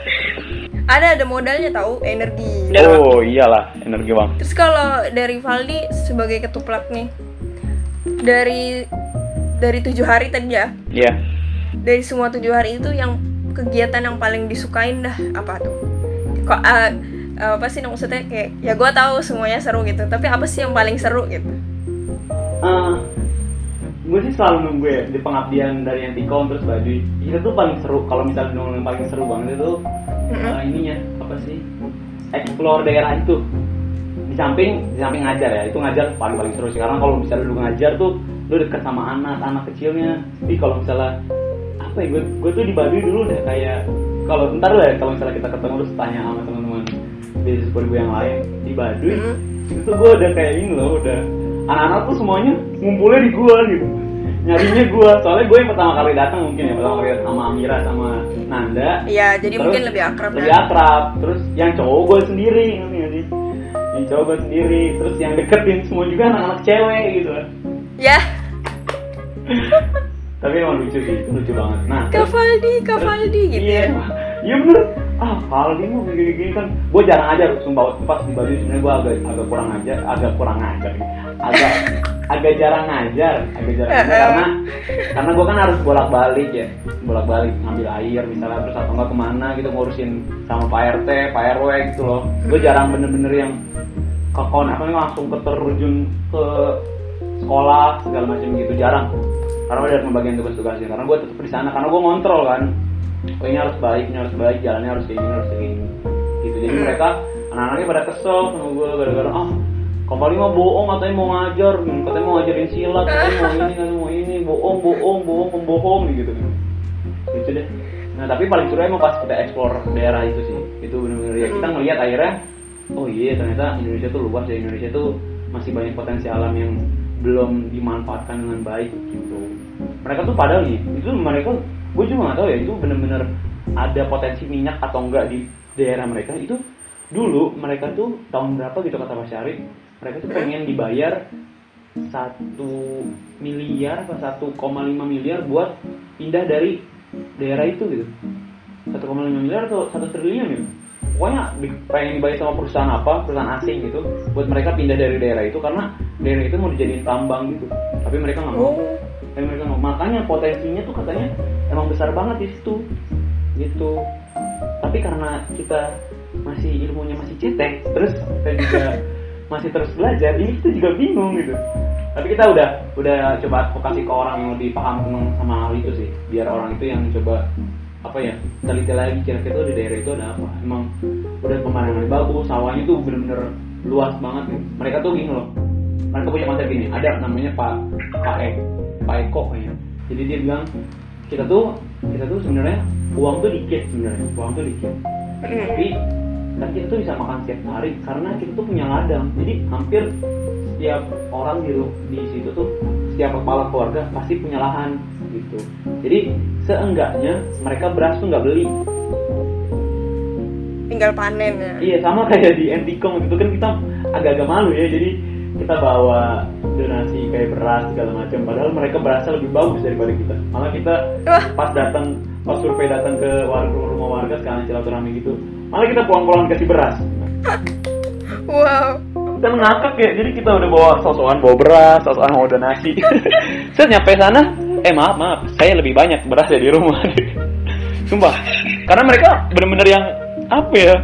Ada ada modalnya tahu energi. oh iyalah energi bang Terus kalau dari Valdi sebagai ketuplak nih, dari dari tujuh hari tadi ya, Iya dari semua tujuh hari itu yang kegiatan yang paling disukain dah apa tuh? Kok ah, apa sih maksudnya kayak ya gue tahu semuanya seru gitu, tapi apa sih yang paling seru gitu? gue sih selalu nunggu ya di pengabdian dari yang Tikom terus Baduy itu tuh paling seru kalau misalnya nunggu yang paling seru banget itu Mm-mm. eh, ininya apa sih explore daerah itu di samping di samping ngajar ya itu ngajar paling paling seru sih. Karena kalau misalnya lu ngajar tuh lu deket sama anak anak kecilnya. Tapi kalau misalnya apa ya gue gue tuh di Baduy dulu deh. Kayak kalau ntar lah ya kalau misalnya kita ketemu terus tanya sama teman-teman di sepuluh ribu yang lain di Baduy Mm. itu gue udah kayak ini loh udah anak-anak tuh semuanya ngumpulnya di gua gitu. Nyarinya gua. Soalnya gue yang pertama kali datang mungkin ya pertama kali sama Amira sama Nanda. Iya, jadi Terus mungkin lebih akrab lebih ya. akrab. Terus yang cowok gue sendiri ngerti nggak sih gue sendiri terus yang deketin semua juga anak-anak cewek gitu. Ya, [laughs] tapi emang lucu sih lucu banget. Nah Kak terus- Valdi, Kak Valdi gitu iya ya. iya bener. Ah Valdi mah gini-gini kan. Gue jarang ajar sumpah pas di Bali sebenarnya gue agak agak kurang ajar agak kurang ajar. Agak agak jarang ngajar agak jarang ngajar. Karena karena gue kan harus bolak balik ya. Bolak balik ngambil air misalnya terus atau enggak ke mana gitu ngurusin sama Pak RT Pak RW gitu loh. Gue jarang bener-bener yang ke kon apa langsung keterjun ke sekolah segala macam gitu. Jarang. Karena udah pembagian tugas-tugasnya karena gue tetap di sana karena gue ngontrol kan. Oh ini harus baik ini harus baik jalannya harus kayak gini harus kayak gini. Gitu. Jadi mereka anak-anaknya pada kesel sama gue gara-gara ah kembali mah bohong katanya mau ngajar. Katanya mau ngajarin silat katanya mau ini katanya mau ini. Bohong bohong bohong pembohong gitu gitu. Deh. Nah tapi paling seru emang pas kita explore daerah itu sih. Itu bener-bener ya kita ngelihat akhirnya oh iya ternyata Indonesia tuh luas ya. Indonesia tuh masih banyak potensi alam yang belum dimanfaatkan dengan baik gitu. Mereka tuh padahal nih itu mereka gue juga nggak tahu ya itu bener-bener ada potensi minyak atau enggak di daerah mereka. Itu dulu mereka tuh tahun berapa gitu kata Mas Syarif mereka tuh pengen dibayar satu miliar atau 1,5 miliar buat pindah dari daerah itu gitu. 1,5 miliar atau satu triliun gitu. Pokoknya pengen dibayar sama perusahaan apa perusahaan asing gitu buat mereka pindah dari daerah itu karena daerah itu mau dijadiin tambang gitu. Tapi mereka nggak mau. Oh, tapi mereka nggak mau. makanya potensinya tuh katanya emang besar banget di situ gitu. Tapi karena kita masih ilmunya masih cetek terus kita juga masih terus belajar ini kita juga bingung gitu. Tapi kita udah udah coba advokasi ke orang yang lebih paham tentang sama hal itu sih. Biar orang itu yang coba apa ya teliti lagi kira-kira di daerah itu ada apa. Emang udah pemandangan bagus sawahnya tuh bener-bener luas banget gitu. mereka tuh gini loh mereka punya konsep gini. Ada namanya Pak Pak E Pak Eko kayaknya. Jadi dia bilang kita tuh kita tuh sebenarnya uang tuh dikit sebenarnya uang tuh dikit. Mm. tapi kan kita tuh bisa makan setiap hari karena kita tuh punya ladang. Jadi hampir setiap orang di di situ tuh setiap kepala keluarga pasti punya lahan gitu. Jadi seenggaknya mereka beras tuh nggak beli. Tinggal panen ya. iya sama kayak di Anticom gitu kan kita agak-agak malu ya. Jadi kita bawa donasi kayak beras segala macam. Padahal mereka berasnya lebih bagus daripada kita. Malah kita pas datang pas survei datang ke warga rumah warga sekarang silaturahmi gitu malah kita pulang-pulang kasih beras. Wow. kan ngakak ya jadi kita udah bawa sosokan bawa beras sosokan mau donasi. [laughs] Saya nyampe sana eh maaf maaf saya lebih banyak beras ya di rumah. [laughs] Sumpah karena mereka bener-bener yang apa ya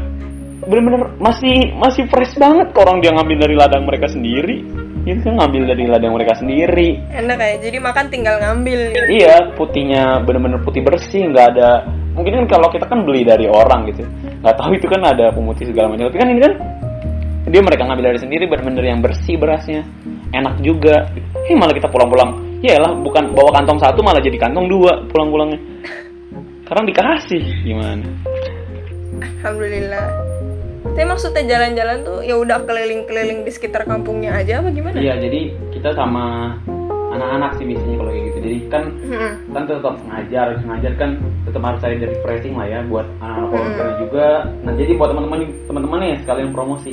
bener-bener masih masih fresh banget kok orang dia ngambil dari ladang mereka sendiri. Itu kan ngambil dari ladang mereka sendiri. Enak ya jadi makan tinggal ngambil. Iya putihnya bener-bener putih bersih nggak ada mungkin kan kalau kita kan beli dari orang gitu nggak tahu itu kan ada pemutih segala macam. Tapi kan ini kan dia mereka ngambil dari sendiri bener-bener yang bersih berasnya. Enak juga. Eh malah kita pulang-pulang. Ya lah bukan bawa kantong satu malah jadi kantong dua pulang-pulangnya. Karena dikasih. Gimana? Alhamdulillah. Tapi maksudnya jalan-jalan tuh ya udah keliling-keliling di sekitar kampungnya aja apa gimana? Iya, jadi kita sama anak-anak sih biasanya kalau kayak gitu. Jadi kan hmm. kan tetap ngajar, ngajar kan tetap harus ada refreshing lah ya buat anak-anak volunteer hmm. juga. Nah, jadi buat teman-teman teman-teman ya sekalian promosi.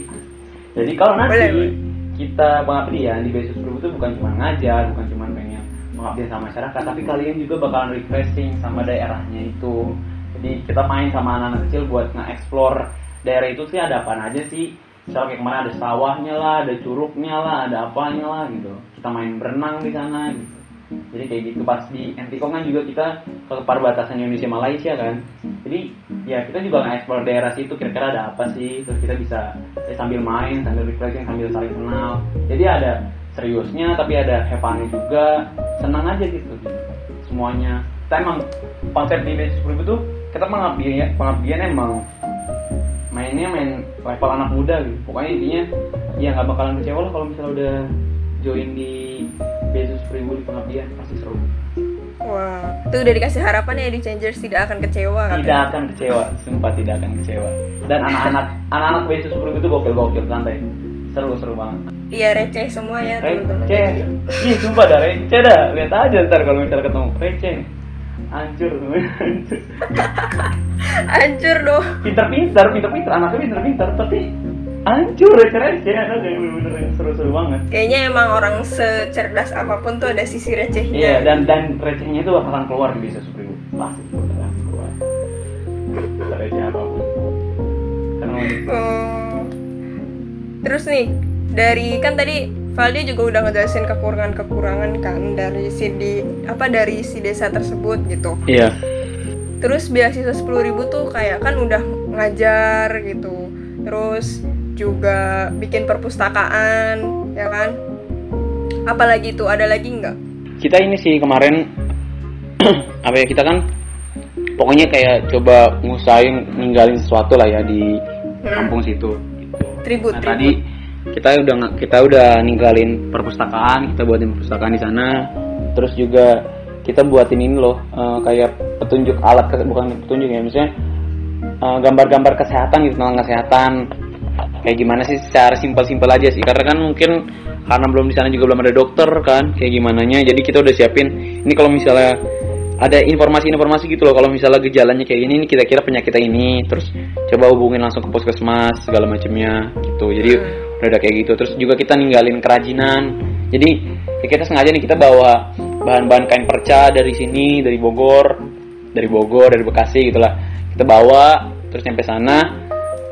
Jadi kalau nanti Boleh. kita pengabdian di Besus Group itu bukan cuma ngajar, bukan cuma pengen mengabdi sama masyarakat, tapi kalian juga bakalan refreshing sama daerahnya itu. Jadi kita main sama anak-anak kecil buat nge-explore daerah itu sih ada apa aja sih misalnya kayak ke mana ada sawahnya lah ada curugnya lah ada apanya lah gitu kita main berenang di sana gitu. Jadi kayak gitu pas di Entikong kan juga kita ke perbatasan Indonesia Malaysia kan. Jadi ya kita juga nge-explore daerah situ kira-kira ada apa sih? Terus kita bisa ya, sambil main sambil refreshing sambil saling kenal. Jadi ada seriusnya tapi ada have juga. Senang aja gitu. Semuanya. Kita emang konsep di Basic itu kita pengabdian pengabdian emang mainnya main level anak muda gitu. Pokoknya intinya ya nggak bakalan kecewa kalau misalnya udah join di Besus Freewood di pengabdian pasti seru Wah, itu udah dikasih harapan ya di Changers tidak akan kecewa kan? Tidak akan kecewa, sumpah tidak akan kecewa. Dan anak-anak anak-anak Besus Freewood itu gokil-gokil santai. Seru-seru banget. Iya receh semua ya teman-teman. Receh. Iya sumpah dah receh dah. Lihat aja ntar kalau misalnya ketemu receh hancur [laughs] hancur dong pintar-pintar pintar-pintar anaknya pintar-pintar tapi hancur receh-receh ada kayak bener-bener seru-seru banget kayaknya emang orang secerdas apa pun tuh ada sisi recehnya iya dan dan recehnya itu bakalan keluar di bisa super pasti keluar receh apa pun karena oh. terus nih dari kan tadi Valdi juga udah ngejelasin kekurangan-kekurangan kan dari si di apa dari si desa tersebut gitu. Iya. Terus beasiswa sepuluh ribu tuh kayak kan udah ngajar gitu. Terus juga bikin perpustakaan, ya kan? Apalagi tuh ada lagi nggak? Kita ini sih kemarin [clears throat] apa ya kita kan pokoknya kayak coba ngusahain ninggalin sesuatu lah ya di hmm. kampung situ. Gitu. Tribut, nah, tribut. Tadi kita udah kita udah ninggalin perpustakaan kita buatin perpustakaan di sana terus juga kita buatin ini loh uh, kayak petunjuk alat bukan petunjuk ya misalnya gambar gambar-gambar kesehatan gitu tentang kesehatan kayak gimana sih secara simpel-simpel aja sih. Karena kan mungkin karena belum di sana juga belum ada dokter kan kayak gimana nya jadi kita udah siapin. Ini kalau misalnya ada informasi-informasi gitu loh kalau misalnya gejalanya kayak gini ini kira-kira penyakitnya ini. Terus coba hubungin langsung ke puskesmas segala macamnya gitu. Jadi hmm. udah kayak gitu. Terus juga kita ninggalin kerajinan. Jadi ya kita sengaja nih kita bawa bahan-bahan kain perca dari sini dari Bogor dari Bogor dari Bekasi gitulah. Kita bawa terus nyampe sana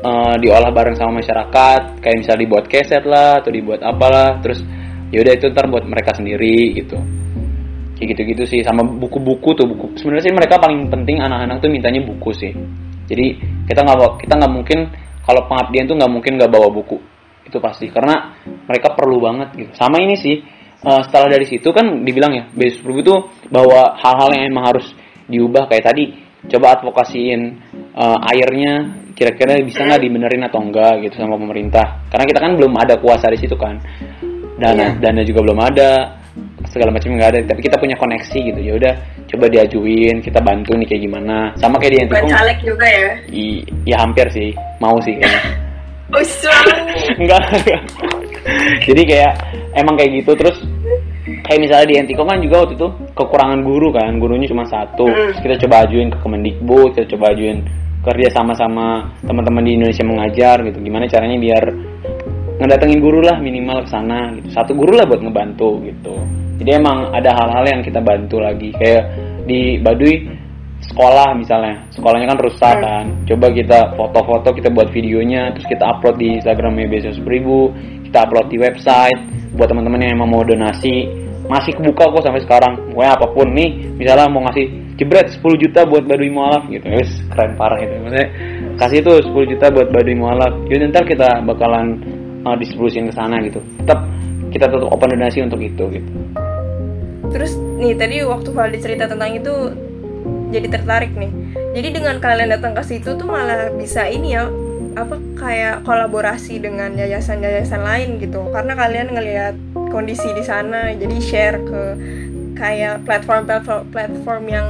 uh, diolah bareng sama masyarakat kayak misalnya dibuat keset lah atau dibuat apalah terus yaudah itu ntar buat mereka sendiri gitu. Kayak gitu-gitu sih sama buku-buku tuh buku. Sebenarnya sih mereka paling penting anak-anak tuh mintanya buku sih. Jadi kita nggak kita nggak mungkin kalau pengabdian tuh nggak mungkin nggak bawa buku. Itu pasti karena mereka perlu banget gitu. Sama ini sih uh, setelah dari situ kan dibilang ya proof itu bahwa hal-hal yang emang harus diubah. Kayak tadi coba advokasiin uh, airnya kira-kira bisa nggak dibenerin atau enggak gitu sama pemerintah. Karena kita kan belum ada kuasa di situ kan. Dana yeah. dana juga belum ada segala macam nggak ada. Tapi kita punya koneksi gitu. Ya udah coba diajuin kita bantu nih kayak gimana. Sama kayak di Antikung caleg juga ya? I, ya hampir sih. Mau sih kayaknya. [laughs] Enggak, enggak. Jadi kayak emang kayak gitu. Terus kayak misalnya di Entiko kan juga waktu itu kekurangan guru kan gurunya cuma satu. Hmm. terus kita coba ajuin ke Kemendikbud kita coba ajuin kerja sama-sama teman-teman di Indonesia mengajar gitu. Gimana caranya biar ngedatengin guru lah minimal ke sana gitu. Satu guru lah buat ngebantu gitu. Jadi emang ada hal-hal yang kita bantu lagi. Kayak di Baduy sekolah misalnya. Sekolahnya kan rusak kan. Coba kita foto-foto kita buat videonya terus kita upload di Instagramnya biasa seribu kita upload di website. Buat teman-teman yang emang mau donasi masih kebuka kok sampai sekarang. Pokoknya apa pun nih misalnya mau ngasih jebret 10 juta buat Baduy Mualaf gitu. Wes keren parah itu. Maksudnya kasih itu 10 juta buat Baduy Mualaf. Jadi ntar kita bakalan uh, distribusiin ke sana gitu. Tetap kita tetap open donasi untuk itu gitu. Terus nih tadi waktu Valdi cerita tentang itu jadi tertarik nih. Jadi dengan kalian datang ke situ tuh malah bisa ini ya apa kayak kolaborasi dengan yayasan-yayasan lain gitu. Karena kalian ngelihat kondisi di sana jadi share ke kayak platform-platform platform yang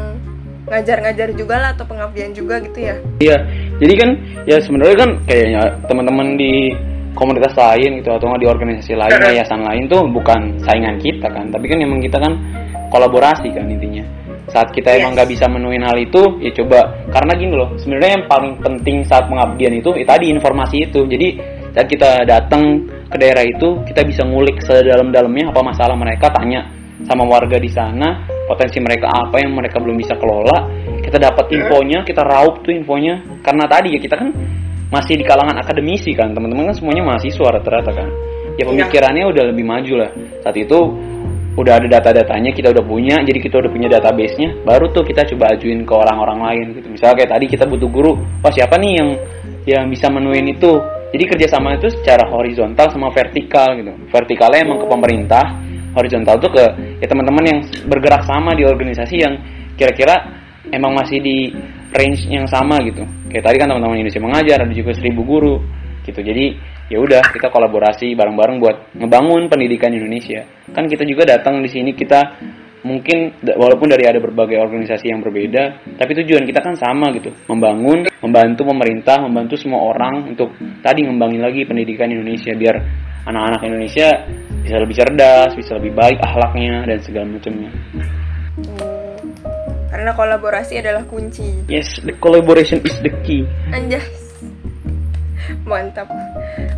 ngajar-ngajar juga lah atau pengabdian juga gitu ya. Iya, jadi kan ya sebenarnya kan kayaknya teman-teman di komunitas lain gitu atau nggak di organisasi lain, [laughs] yayasan lain tuh bukan saingan kita kan, tapi kan emang kita kan kolaborasi kan intinya. Saat kita emang nggak bisa menuin hal itu, ya coba. Karena gini loh, sebenarnya yang paling penting saat pengabdian itu ya tadi informasi itu. Jadi saat kita datang ke daerah itu, kita bisa ngulik sedalam-dalamnya apa masalah mereka, tanya sama warga di sana, potensi mereka apa yang mereka belum bisa kelola, kita dapat infonya, kita raup tuh infonya. Karena tadi ya kita kan masih di kalangan akademisi kan. Teman-teman kan semuanya mahasiswa rata-rata kan. Ya pemikirannya udah lebih maju lah. Saat itu udah ada data-datanya kita udah punya jadi kita udah punya database-nya. Baru tuh kita coba ajuin ke orang-orang lain gitu. Misalnya kayak tadi kita butuh guru. Wah siapa nih yang yang bisa menuin itu? Jadi kerjasama itu secara horizontal sama vertikal gitu. Vertikalnya emang ke pemerintah horizontal tuh ke ya teman-teman yang bergerak sama di organisasi yang kira-kira emang masih di range yang sama gitu. Kayak tadi kan teman-teman Indonesia mengajar ada juga seribu guru gitu. Jadi ya udah kita kolaborasi bareng-bareng buat ngebangun pendidikan Indonesia kan kita juga datang di sini kita mungkin walaupun dari ada berbagai organisasi yang berbeda tapi tujuan kita kan sama gitu membangun membantu pemerintah membantu semua orang untuk tadi ngembangin lagi pendidikan Indonesia biar anak-anak Indonesia bisa lebih cerdas bisa lebih baik akhlaknya dan segala macamnya karena kolaborasi adalah kunci. Yes, the collaboration is the key. Anjas. Mantap.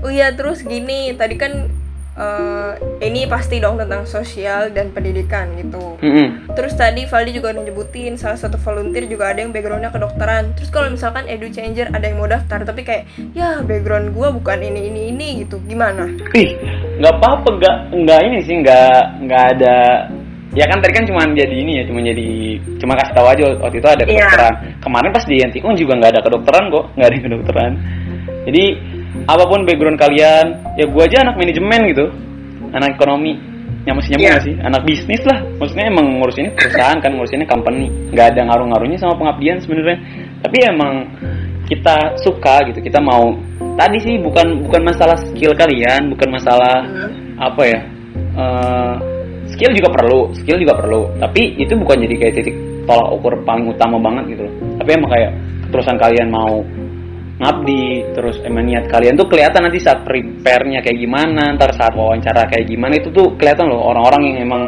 Oh iya, terus gini, tadi kan uh, ini pasti dong tentang sosial dan pendidikan gitu. Mm -hmm. Terus tadi Valdi juga udah nyebutin salah satu volunteer juga ada yang backgroundnya kedokteran. Terus kalau misalkan edu changer ada yang mau daftar tapi kayak ya background gua bukan ini ini ini gitu, gimana? Ih, nggak apa-apa, nggak nggak ini sih, nggak nggak ada ya kan tadi kan cuma jadi ini ya cuma jadi cuma kasih tahu aja waktu itu ada kedokteran yeah. kemarin pas di Antikon juga nggak ada kedokteran kok nggak ada kedokteran jadi apa pun background kalian ya gua aja anak manajemen gitu. Anak ekonomi. Yang masih nyambung yeah. sih anak bisnis lah. Maksudnya emang ngurus ini perusahaan kan ngurus ini company. Nggak ada ngaruh-ngaruhnya sama pengabdian sebenarnya. Tapi emang kita suka gitu kita mau. Tadi sih bukan bukan masalah skill kalian bukan masalah hmm. apa ya uh, skill juga perlu skill juga perlu. Tapi itu bukan jadi kayak titik tolak ukur paling utama banget gitu loh. Tapi emang kayak keterusan kalian mau ngabdi terus emang niat kalian tuh kelihatan nanti saat prepare-nya kayak gimana ntar saat wawancara kayak gimana itu tuh kelihatan loh orang-orang yang emang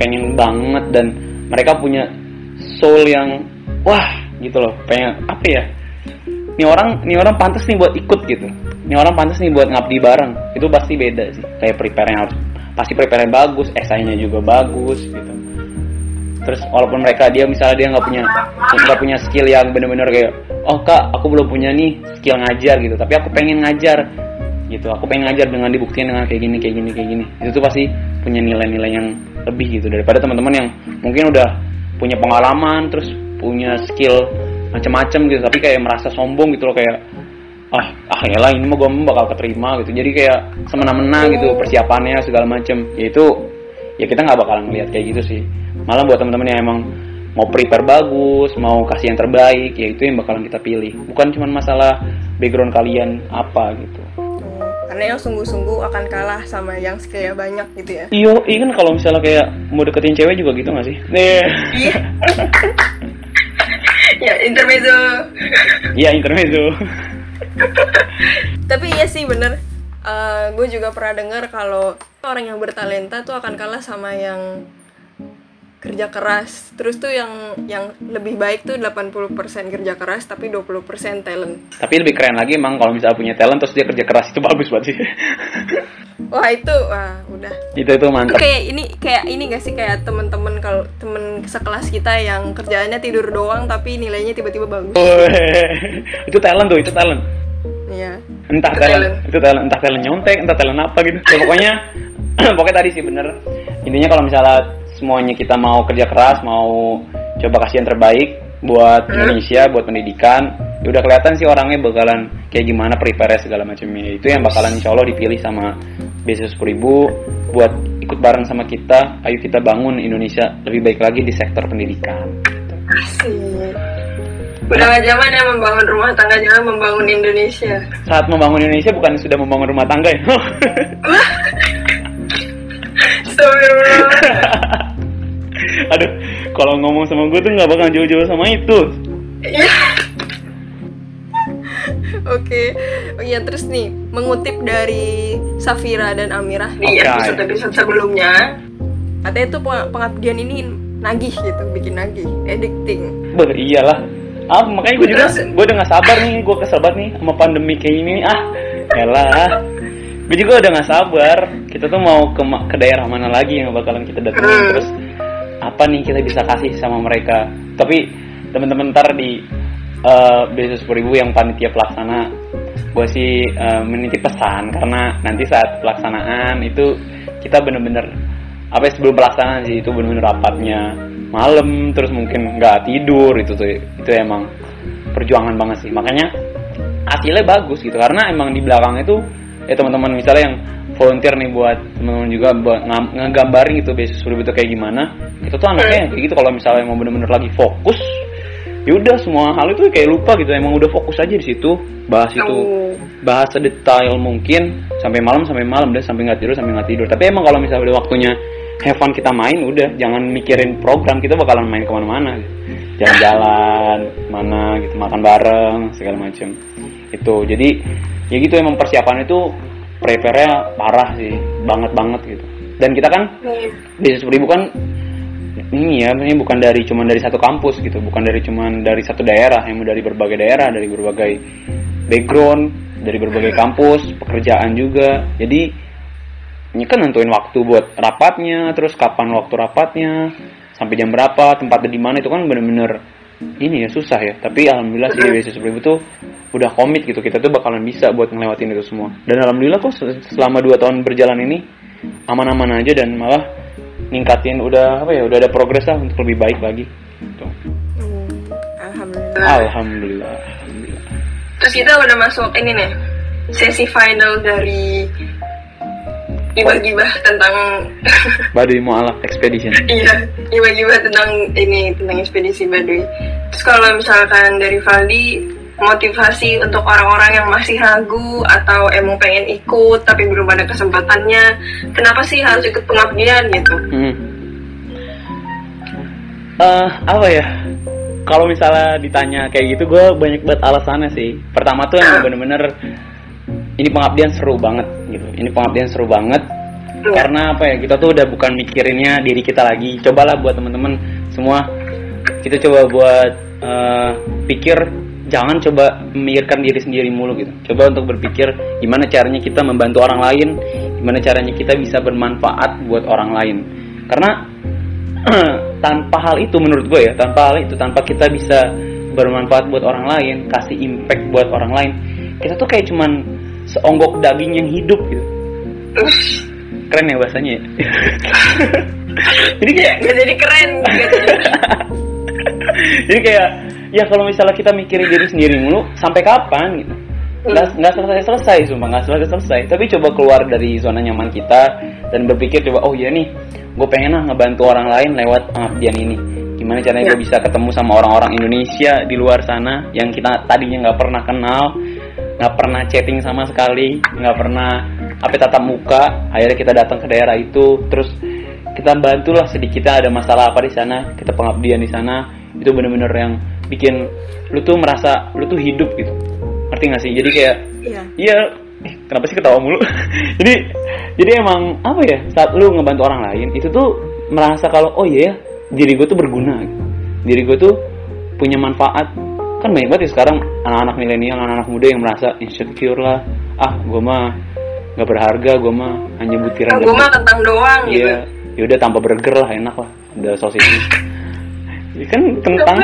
pengen banget dan mereka punya soul yang wah gitu loh pengen apa ya ini orang ini orang pantas nih buat ikut gitu. Ini orang pantas nih buat ngabdi bareng. Itu pasti beda sih kayak prepare-nya harus pasti prepare bagus esainya juga bagus gitu terus walaupun mereka dia misalnya dia nggak punya nggak punya skill yang bener-bener kayak oh kak aku belum punya nih skill ngajar gitu. Tapi aku pengen ngajar gitu. Aku pengen ngajar dengan dibuktikan dengan kayak gini kayak gini kayak gini. Itu tuh pasti punya nilai-nilai yang lebih gitu. Daripada teman-teman yang mungkin udah punya pengalaman terus punya skill macam-macam gitu. Tapi kayak merasa sombong gitu loh kayak ah ah ya lah ini mah gue bakal keterima gitu. Jadi kayak semena-mena gitu persiapannya segala macem. Ya itu ya kita nggak bakalan ngeliat kayak gitu sih malah buat teman-teman yang emang mau prepare bagus mau kasih yang terbaik ya itu yang bakalan kita pilih. Bukan cuma masalah background kalian apa gitu. Karena yang sungguh-sungguh akan kalah sama yang skillnya banyak gitu ya. Iyo iya kan kalau misalnya kayak mau deketin cewek juga gitu gak sih? Iya. [laughs] Ya intermezzo. Iya intermezzo. Tapi iya sih bener. Uh, eh, gue juga pernah dengar kalau orang yang bertalenta tuh akan kalah sama yang kerja keras. Terus tuh yang yang lebih baik tuh 80% kerja keras tapi 20% talent. Tapi lebih keren lagi emang kalau misalnya punya talent terus dia kerja keras itu bagus banget [laughs] sih wah itu wah udah. Dah itu itu itu mantap kayak ini kayak ini gak sih? Kayak temen-temen kalau temen sekelas kita yang kerjaannya tidur doang tapi nilainya tiba-tiba bagus. Itu talent tuh itu talent. Iya. Entah Itu talent, talent. itu talent entah talent nyontek entah talent apa gitu. Ya pokoknya [clears throat] pokoknya tadi sih bener. Intinya kalau misalnya semuanya kita mau kerja keras mau coba kasih yang terbaik buat Hmm. Indonesia buat pendidikan ya udah kelihatan sih orangnya bakalan kayak gimana prepare segala macamnya. Itu yang bakalan insya Allah dipilih sama beasiswa sepuluh ribu buat ikut bareng sama kita. Ayo kita bangun Indonesia lebih baik lagi di sektor pendidikan. Asik. Udah gak zaman ya membangun rumah tangga jangan membangun Indonesia. Saat membangun Indonesia bukan sudah membangun rumah tangga ya [laughs] Astagfirullah. [laughs] Aduh, kalau ngomong sama gue tuh nggak bakal jauh-jauh sama itu. Iya. Oke, oh iya terus nih mengutip dari Safira dan Amirah di Oke. episode-episode sebelumnya, katanya tuh peng- pengabdian ini nagih gitu, bikin nagih, addicting. Beh, iyalah. Ah, makanya gue juga, gue udah nggak sabar nih, gue kesel banget nih sama pandemi kayak ini. nih. Ah, elah. Gue juga udah nggak sabar. Kita tuh mau ke ke daerah mana lagi yang bakalan kita datengin Hmm. terus apa nih kita bisa kasih sama mereka. Tapi teman-teman ntar di beasiswa sepuluh ribu yang panitia pelaksana gue sih eh, menitip pesan karena nanti saat pelaksanaan itu kita bener-bener apa ya, sebelum pelaksanaan sih itu bener-bener rapatnya malam terus mungkin nggak tidur itu tuh itu emang perjuangan banget sih makanya hasilnya bagus gitu karena emang di belakang itu ya teman-teman misalnya yang volunteer nih buat teman-teman juga buat ngegambarin gitu beasiswa sepuluh ribu itu kayak gimana itu tuh anaknya yang kayak gitu kalau misalnya mau bener-bener lagi fokus ya udah semua hal itu kayak lupa gitu emang udah fokus aja di situ bahas itu bahas sedetail mungkin sampai malam sampai malam deh sampai nggak tidur sampai nggak tidur. Tapi emang kalau misalnya udah waktunya have fun kita main udah jangan mikirin program kita bakalan main ke mana-mana. Jalan-jalan mana gitu makan bareng segala macem. Itu jadi ya gitu emang persiapan itu prepare-nya parah sih banget banget gitu. Dan kita kan Iya. bisnis ribu kan ini ya ini bukan dari cuman dari satu kampus gitu. Bukan dari cuman dari satu daerah yang dari berbagai daerah dari berbagai background dari berbagai kampus pekerjaan juga. Jadi ini kan nentuin waktu buat rapatnya terus kapan waktu rapatnya sampai jam berapa tempatnya di mana itu kan bener-bener ini ya susah ya. Tapi alhamdulillah sih bisnis ribu tuh udah komit gitu. Kita tuh bakalan bisa buat ngelewatin itu semua. Dan alhamdulillah kok se- selama dua tahun berjalan ini aman-aman aja dan malah ningkatin udah apa ya udah ada progres lah untuk lebih baik lagi. Gitu. Hmm, Alhamdulillah. alhamdulillah alhamdulillah. Terus kita udah masuk ini nih sesi final dari gibah-gibah tentang [laughs] Baduy Mu'alaf Expedition iya gibah-gibah tentang ini tentang ekspedisi Baduy. Terus kalau misalkan dari Valdi motivasi untuk orang-orang yang masih ragu atau emang pengen ikut tapi belum ada kesempatannya, kenapa sih harus ikut pengabdian gitu? Hmm. Eh, apa ya? Kalau misalnya ditanya kayak gitu, gue banyak banget alasannya sih. Pertama tuh emang bener-bener ini pengabdian seru banget gitu. Ini pengabdian seru banget karena apa ya? Kita tuh udah bukan mikirinnya diri kita lagi. Cobalah buat temen-temen semua kita coba buat eh, pikir jangan coba memikirkan diri sendiri mulu gitu. Coba untuk berpikir gimana caranya kita membantu orang lain, gimana caranya kita bisa bermanfaat buat orang lain. Karena [clears throat] tanpa hal itu menurut gue ya, tanpa hal itu, tanpa kita bisa bermanfaat buat orang lain, kasih impact buat orang lain, kita tuh kayak cuman seonggok daging yang hidup gitu. Keren ya bahasanya ya. [laughs] Jadi kayak Gak jadi keren gitu. [laughs] jadi kayak ya kalau misalnya kita mikirin diri sendiri mulu sampai kapan gitu nggak nggak selesai selesai sumpah nggak selesai selesai tapi coba keluar dari zona nyaman kita dan berpikir coba oh iya nih gue pengen lah ngebantu orang lain lewat pengabdian ini gimana caranya gue bisa ketemu sama orang-orang Indonesia di luar sana yang kita tadinya nggak pernah kenal nggak pernah chatting sama sekali nggak pernah apa tatap muka. Akhirnya kita datang ke daerah itu. Terus kita bantulah sedikit ada masalah apa di sana. Kita pengabdian di sana. Itu bener-bener yang bikin lu tuh merasa lu tuh hidup gitu. Ngerti gak sih? Jadi kayak Iya. iya. Eh, kenapa sih ketawa mulu? [laughs] Jadi jadi emang apa ya saat lu ngebantu orang lain itu tuh merasa kalau oh iya ya diri gue tuh berguna. Gitu. diri gue tuh punya manfaat kan banyak banget ya sekarang anak-anak milenial anak-anak muda yang merasa insecure lah. Ah gue mah nggak berharga gue mah hanya butiran gue mah kentang doang iya gitu. ya udah tanpa burger lah enak lah. Ada sosisnya ya kan kentang.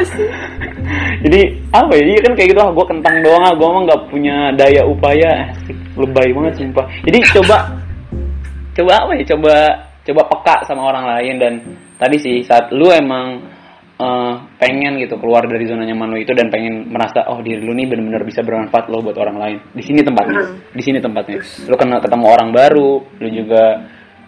[laughs] Jadi apa ya? Kan kayak gitu ah gue kentang doang ah gue mah nggak punya daya upaya. Asik lebay banget sumpah. Jadi coba coba apa ya? Coba coba peka sama orang lain dan tadi sih saat lu emang uh, pengen gitu keluar dari zona nyaman lu itu dan pengen merasa oh diri lu nih benar-benar bisa bermanfaat lo buat orang lain. Di sini tempatnya. Hmm. di sini tempatnya. Lu kenal ketemu orang baru lu juga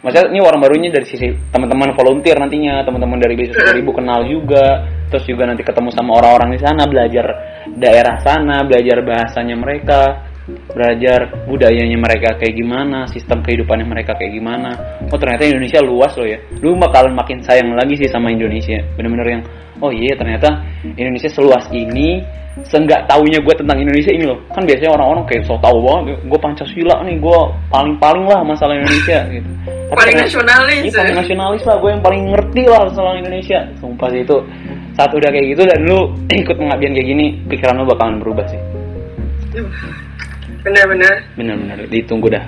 maksudnya ini orang barunya dari sisi teman-teman volunteer nantinya teman-teman dari bisnis ribu kenal juga terus juga nanti ketemu sama orang-orang di sana belajar daerah sana belajar bahasanya mereka belajar budayanya mereka kayak gimana, sistem kehidupannya mereka kayak gimana. Oh ternyata Indonesia luas loh ya. Lu bakalan makin sayang lagi sih sama Indonesia. Bener-bener yang oh iya ternyata Indonesia seluas ini. Seenggak taunya gue tentang Indonesia ini loh. Kan biasanya orang-orang kayak so tau banget. Gue Pancasila nih, gue paling-paling lah masalah Indonesia gitu. Tapi paling nasionalis. Iya, paling nasionalis lah. Gue yang paling ngerti lah masalah Indonesia. Sumpah sih itu saat udah kayak gitu dan lu [clears throat] ikut pengabdian kayak gini, pikiran lu bakalan berubah sih benar-benar. Benar-benar. Ditunggu dah.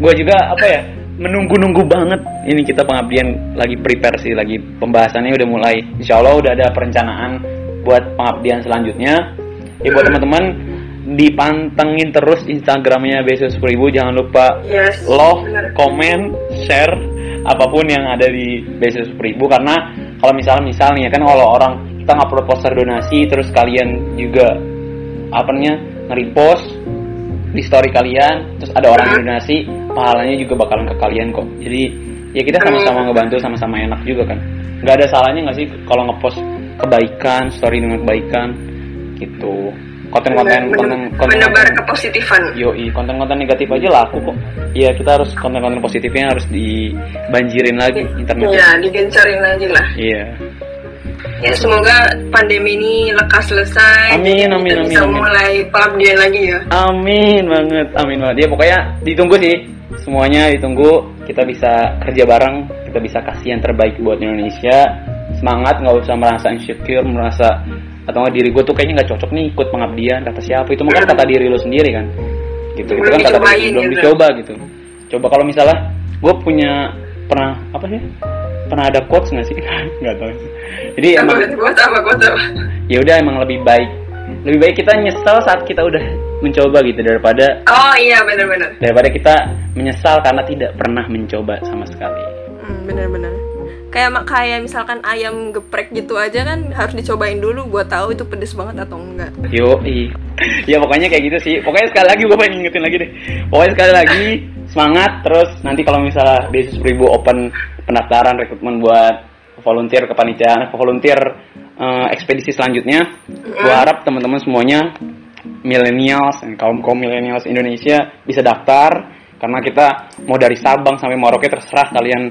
Gue juga apa ya menunggu-nunggu banget. Ini kita pengabdian lagi prepare sih lagi pembahasannya udah mulai. Insya Allah udah ada perencanaan buat pengabdian selanjutnya. Ya buat teman-teman dipantengin terus Instagramnya Besos Ribu. Jangan lupa yes, love, bener. comment, share apa pun yang ada di Besos Ribu. Karena kalau misalnya misalnya kan kalau orang kita ngupload poster donasi terus kalian juga apa namanya nge-repost di story kalian terus ada orang yang donasi pahalanya juga bakalan ke kalian kok. Jadi ya kita sama-sama ngebantu sama-sama enak juga kan. Nggak ada salahnya nggak sih kalau ngepost kebaikan story dengan kebaikan? Gitu. Konten-konten konten konten menebar kepositifan yoi konten-konten negatif aja laku kok. Iya kita harus konten-konten positifnya harus dibanjirin lagi internet iya digencarin lagi lah. Iya Ya semoga pandemi ini lekas selesai. Amin amin amin. Bisa amin. mulai pengabdian lagi ya. Amin banget amin banget. Ya pokoknya ditunggu sih semuanya ditunggu kita bisa kerja bareng kita bisa kasih yang terbaik buat Indonesia semangat nggak usah merasa insecure merasa atau nggak diri gue tuh kayaknya nggak cocok nih ikut pengabdian kata siapa itu mungkin kata diri lo sendiri kan gitu itu kan kata diri belum gitu. dicoba gitu coba kalau misalnya gue punya pernah apa sih pernah ada quotes nggak sih? [laughs] Nggak tahu. Jadi emang gue sama gue sama ya udah emang lebih baik. Lebih baik kita nyesal saat kita udah mencoba gitu daripada oh iya benar-benar daripada kita menyesal karena tidak pernah mencoba sama sekali. Hmm, benar-benar kayak kayak misalkan ayam geprek gitu aja kan harus dicobain dulu buat tahu itu pedes banget atau enggak. Yo i [laughs] ya pokoknya kayak gitu sih. Pokoknya sekali lagi gue pengen ngingetin lagi deh. Pokoknya sekali lagi semangat. Terus nanti kalau misalnya beasiswa ribu open pendaftaran rekrutmen buat volunteer kepanitiaan volunteer uh, ekspedisi selanjutnya. Gue harap teman-teman semuanya millennials dan kaum kaum millennials Indonesia bisa daftar karena kita mau dari Sabang sampai Merauke terserah kalian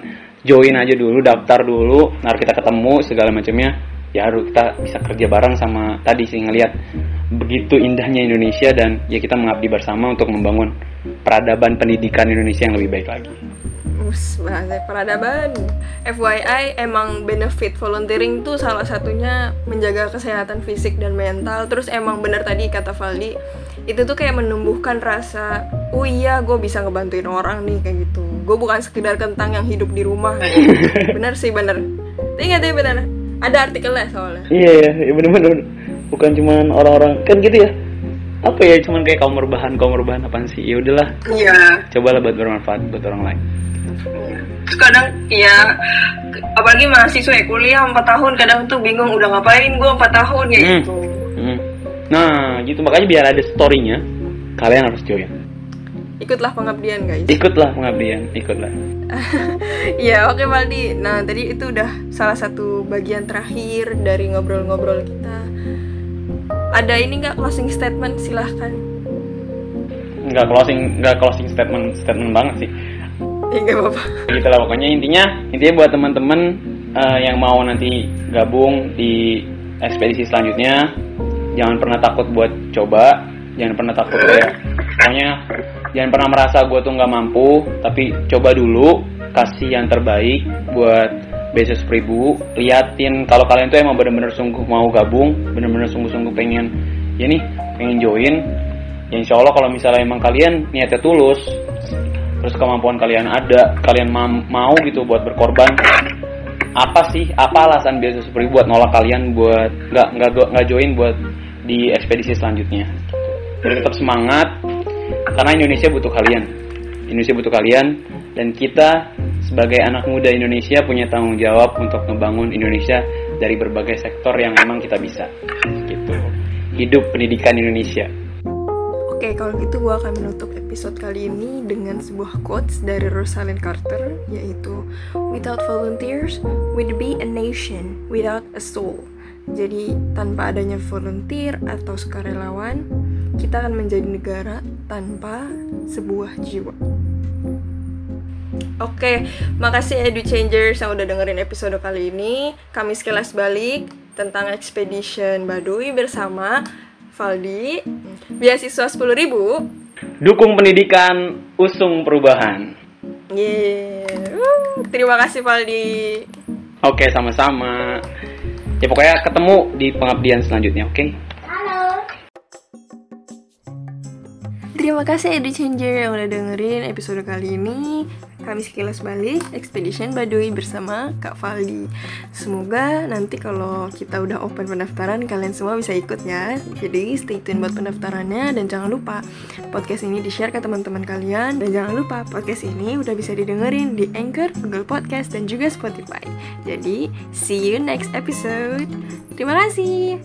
join aja dulu daftar dulu nanti kita ketemu segala macamnya. Ya harus kita bisa kerja bareng sama tadi sih ngelihat begitu indahnya Indonesia dan ya kita mengabdi bersama untuk membangun peradaban pendidikan Indonesia yang lebih baik lagi. Us, bahasa peradaban. FYI emang benefit volunteering tuh salah satunya menjaga kesehatan fisik dan mental. Terus emang bener tadi kata Valdi, itu tuh kayak menumbuhkan rasa, oh iya gue bisa ngebantuin orang nih kayak gitu. Gue bukan sekedar kentang yang hidup di rumah. [laughs] Bener sih bener. Ingat ya bener. Ada artikelnya soalnya. Iya iya, iya bener-bener. Bukan cuman orang-orang kan gitu ya apa ya cuman kayak kaum rebahan kaum rebahan apa sih ya udahlah iya cobalah buat bermanfaat buat orang lain kadang ya apalagi mahasiswa ya kuliah empat tahun kadang tuh bingung udah ngapain gue empat tahun? Ya hmm. gitu. Hmm. nah gitu. Makanya biar ada storynya kalian harus join. Ikutlah pengabdian guys. Ikutlah pengabdian ikutlah. [laughs] Ya oke okay, Valdi nah tadi itu udah salah satu bagian terakhir dari ngobrol-ngobrol kita. Ada ini nggak closing statement? Silahkan. Nggak closing nggak closing statement statement banget sih ya nggak apa-apa. Gitu lah pokoknya intinya intinya buat teman-teman uh, yang mau nanti gabung di ekspedisi selanjutnya jangan pernah takut buat coba jangan pernah takut ya pokoknya jangan pernah merasa gue tuh nggak mampu tapi coba dulu kasih yang terbaik buat beses Pribu. Liatin kalau kalian tuh emang bener-bener sungguh mau gabung bener-bener sungguh-sungguh pengen ya nih pengen join ya insya Allah kalau misalnya emang kalian niatnya tulus terus kemampuan kalian ada kalian ma mau gitu buat berkorban. Apa sih apa alasan biasa seperti buat nolak kalian buat nggak nggak nggak join buat di ekspedisi selanjutnya? Jadi tetap semangat karena Indonesia butuh kalian. Indonesia butuh kalian dan kita sebagai anak muda Indonesia punya tanggung jawab untuk membangun Indonesia dari berbagai sektor yang memang kita bisa. Gitu. Hidup pendidikan Indonesia Oke, kalau gitu gue akan menutup episode kali ini dengan sebuah quotes dari Rosalind Carter, yaitu Without volunteers, we'd be a nation without a soul. Jadi, tanpa adanya volunteer atau sukarelawan, kita akan menjadi negara tanpa sebuah jiwa. Oke, makasih Edu Changers yang udah dengerin episode kali ini. Kami sekilas balik tentang Expedition Baduy bersama Valdi, beasiswa 10 ribu. Dukung pendidikan, usung perubahan. Yeah. Uh, terima kasih Valdi. Oke, sama-sama. Ya pokoknya ketemu di pengabdian selanjutnya, oke? Terima kasih Edu Changer yang udah dengerin episode kali ini. Kami sekilas balik Expedition Baduy bersama Kak Valdi. Semoga nanti kalau kita udah open pendaftaran kalian semua bisa ikut ya. Jadi stay tune buat pendaftarannya dan jangan lupa podcast ini di-share ke teman-teman kalian dan jangan lupa podcast ini udah bisa didengerin di Anchor, Google Podcast dan juga Spotify. Jadi see you next episode. Terima kasih.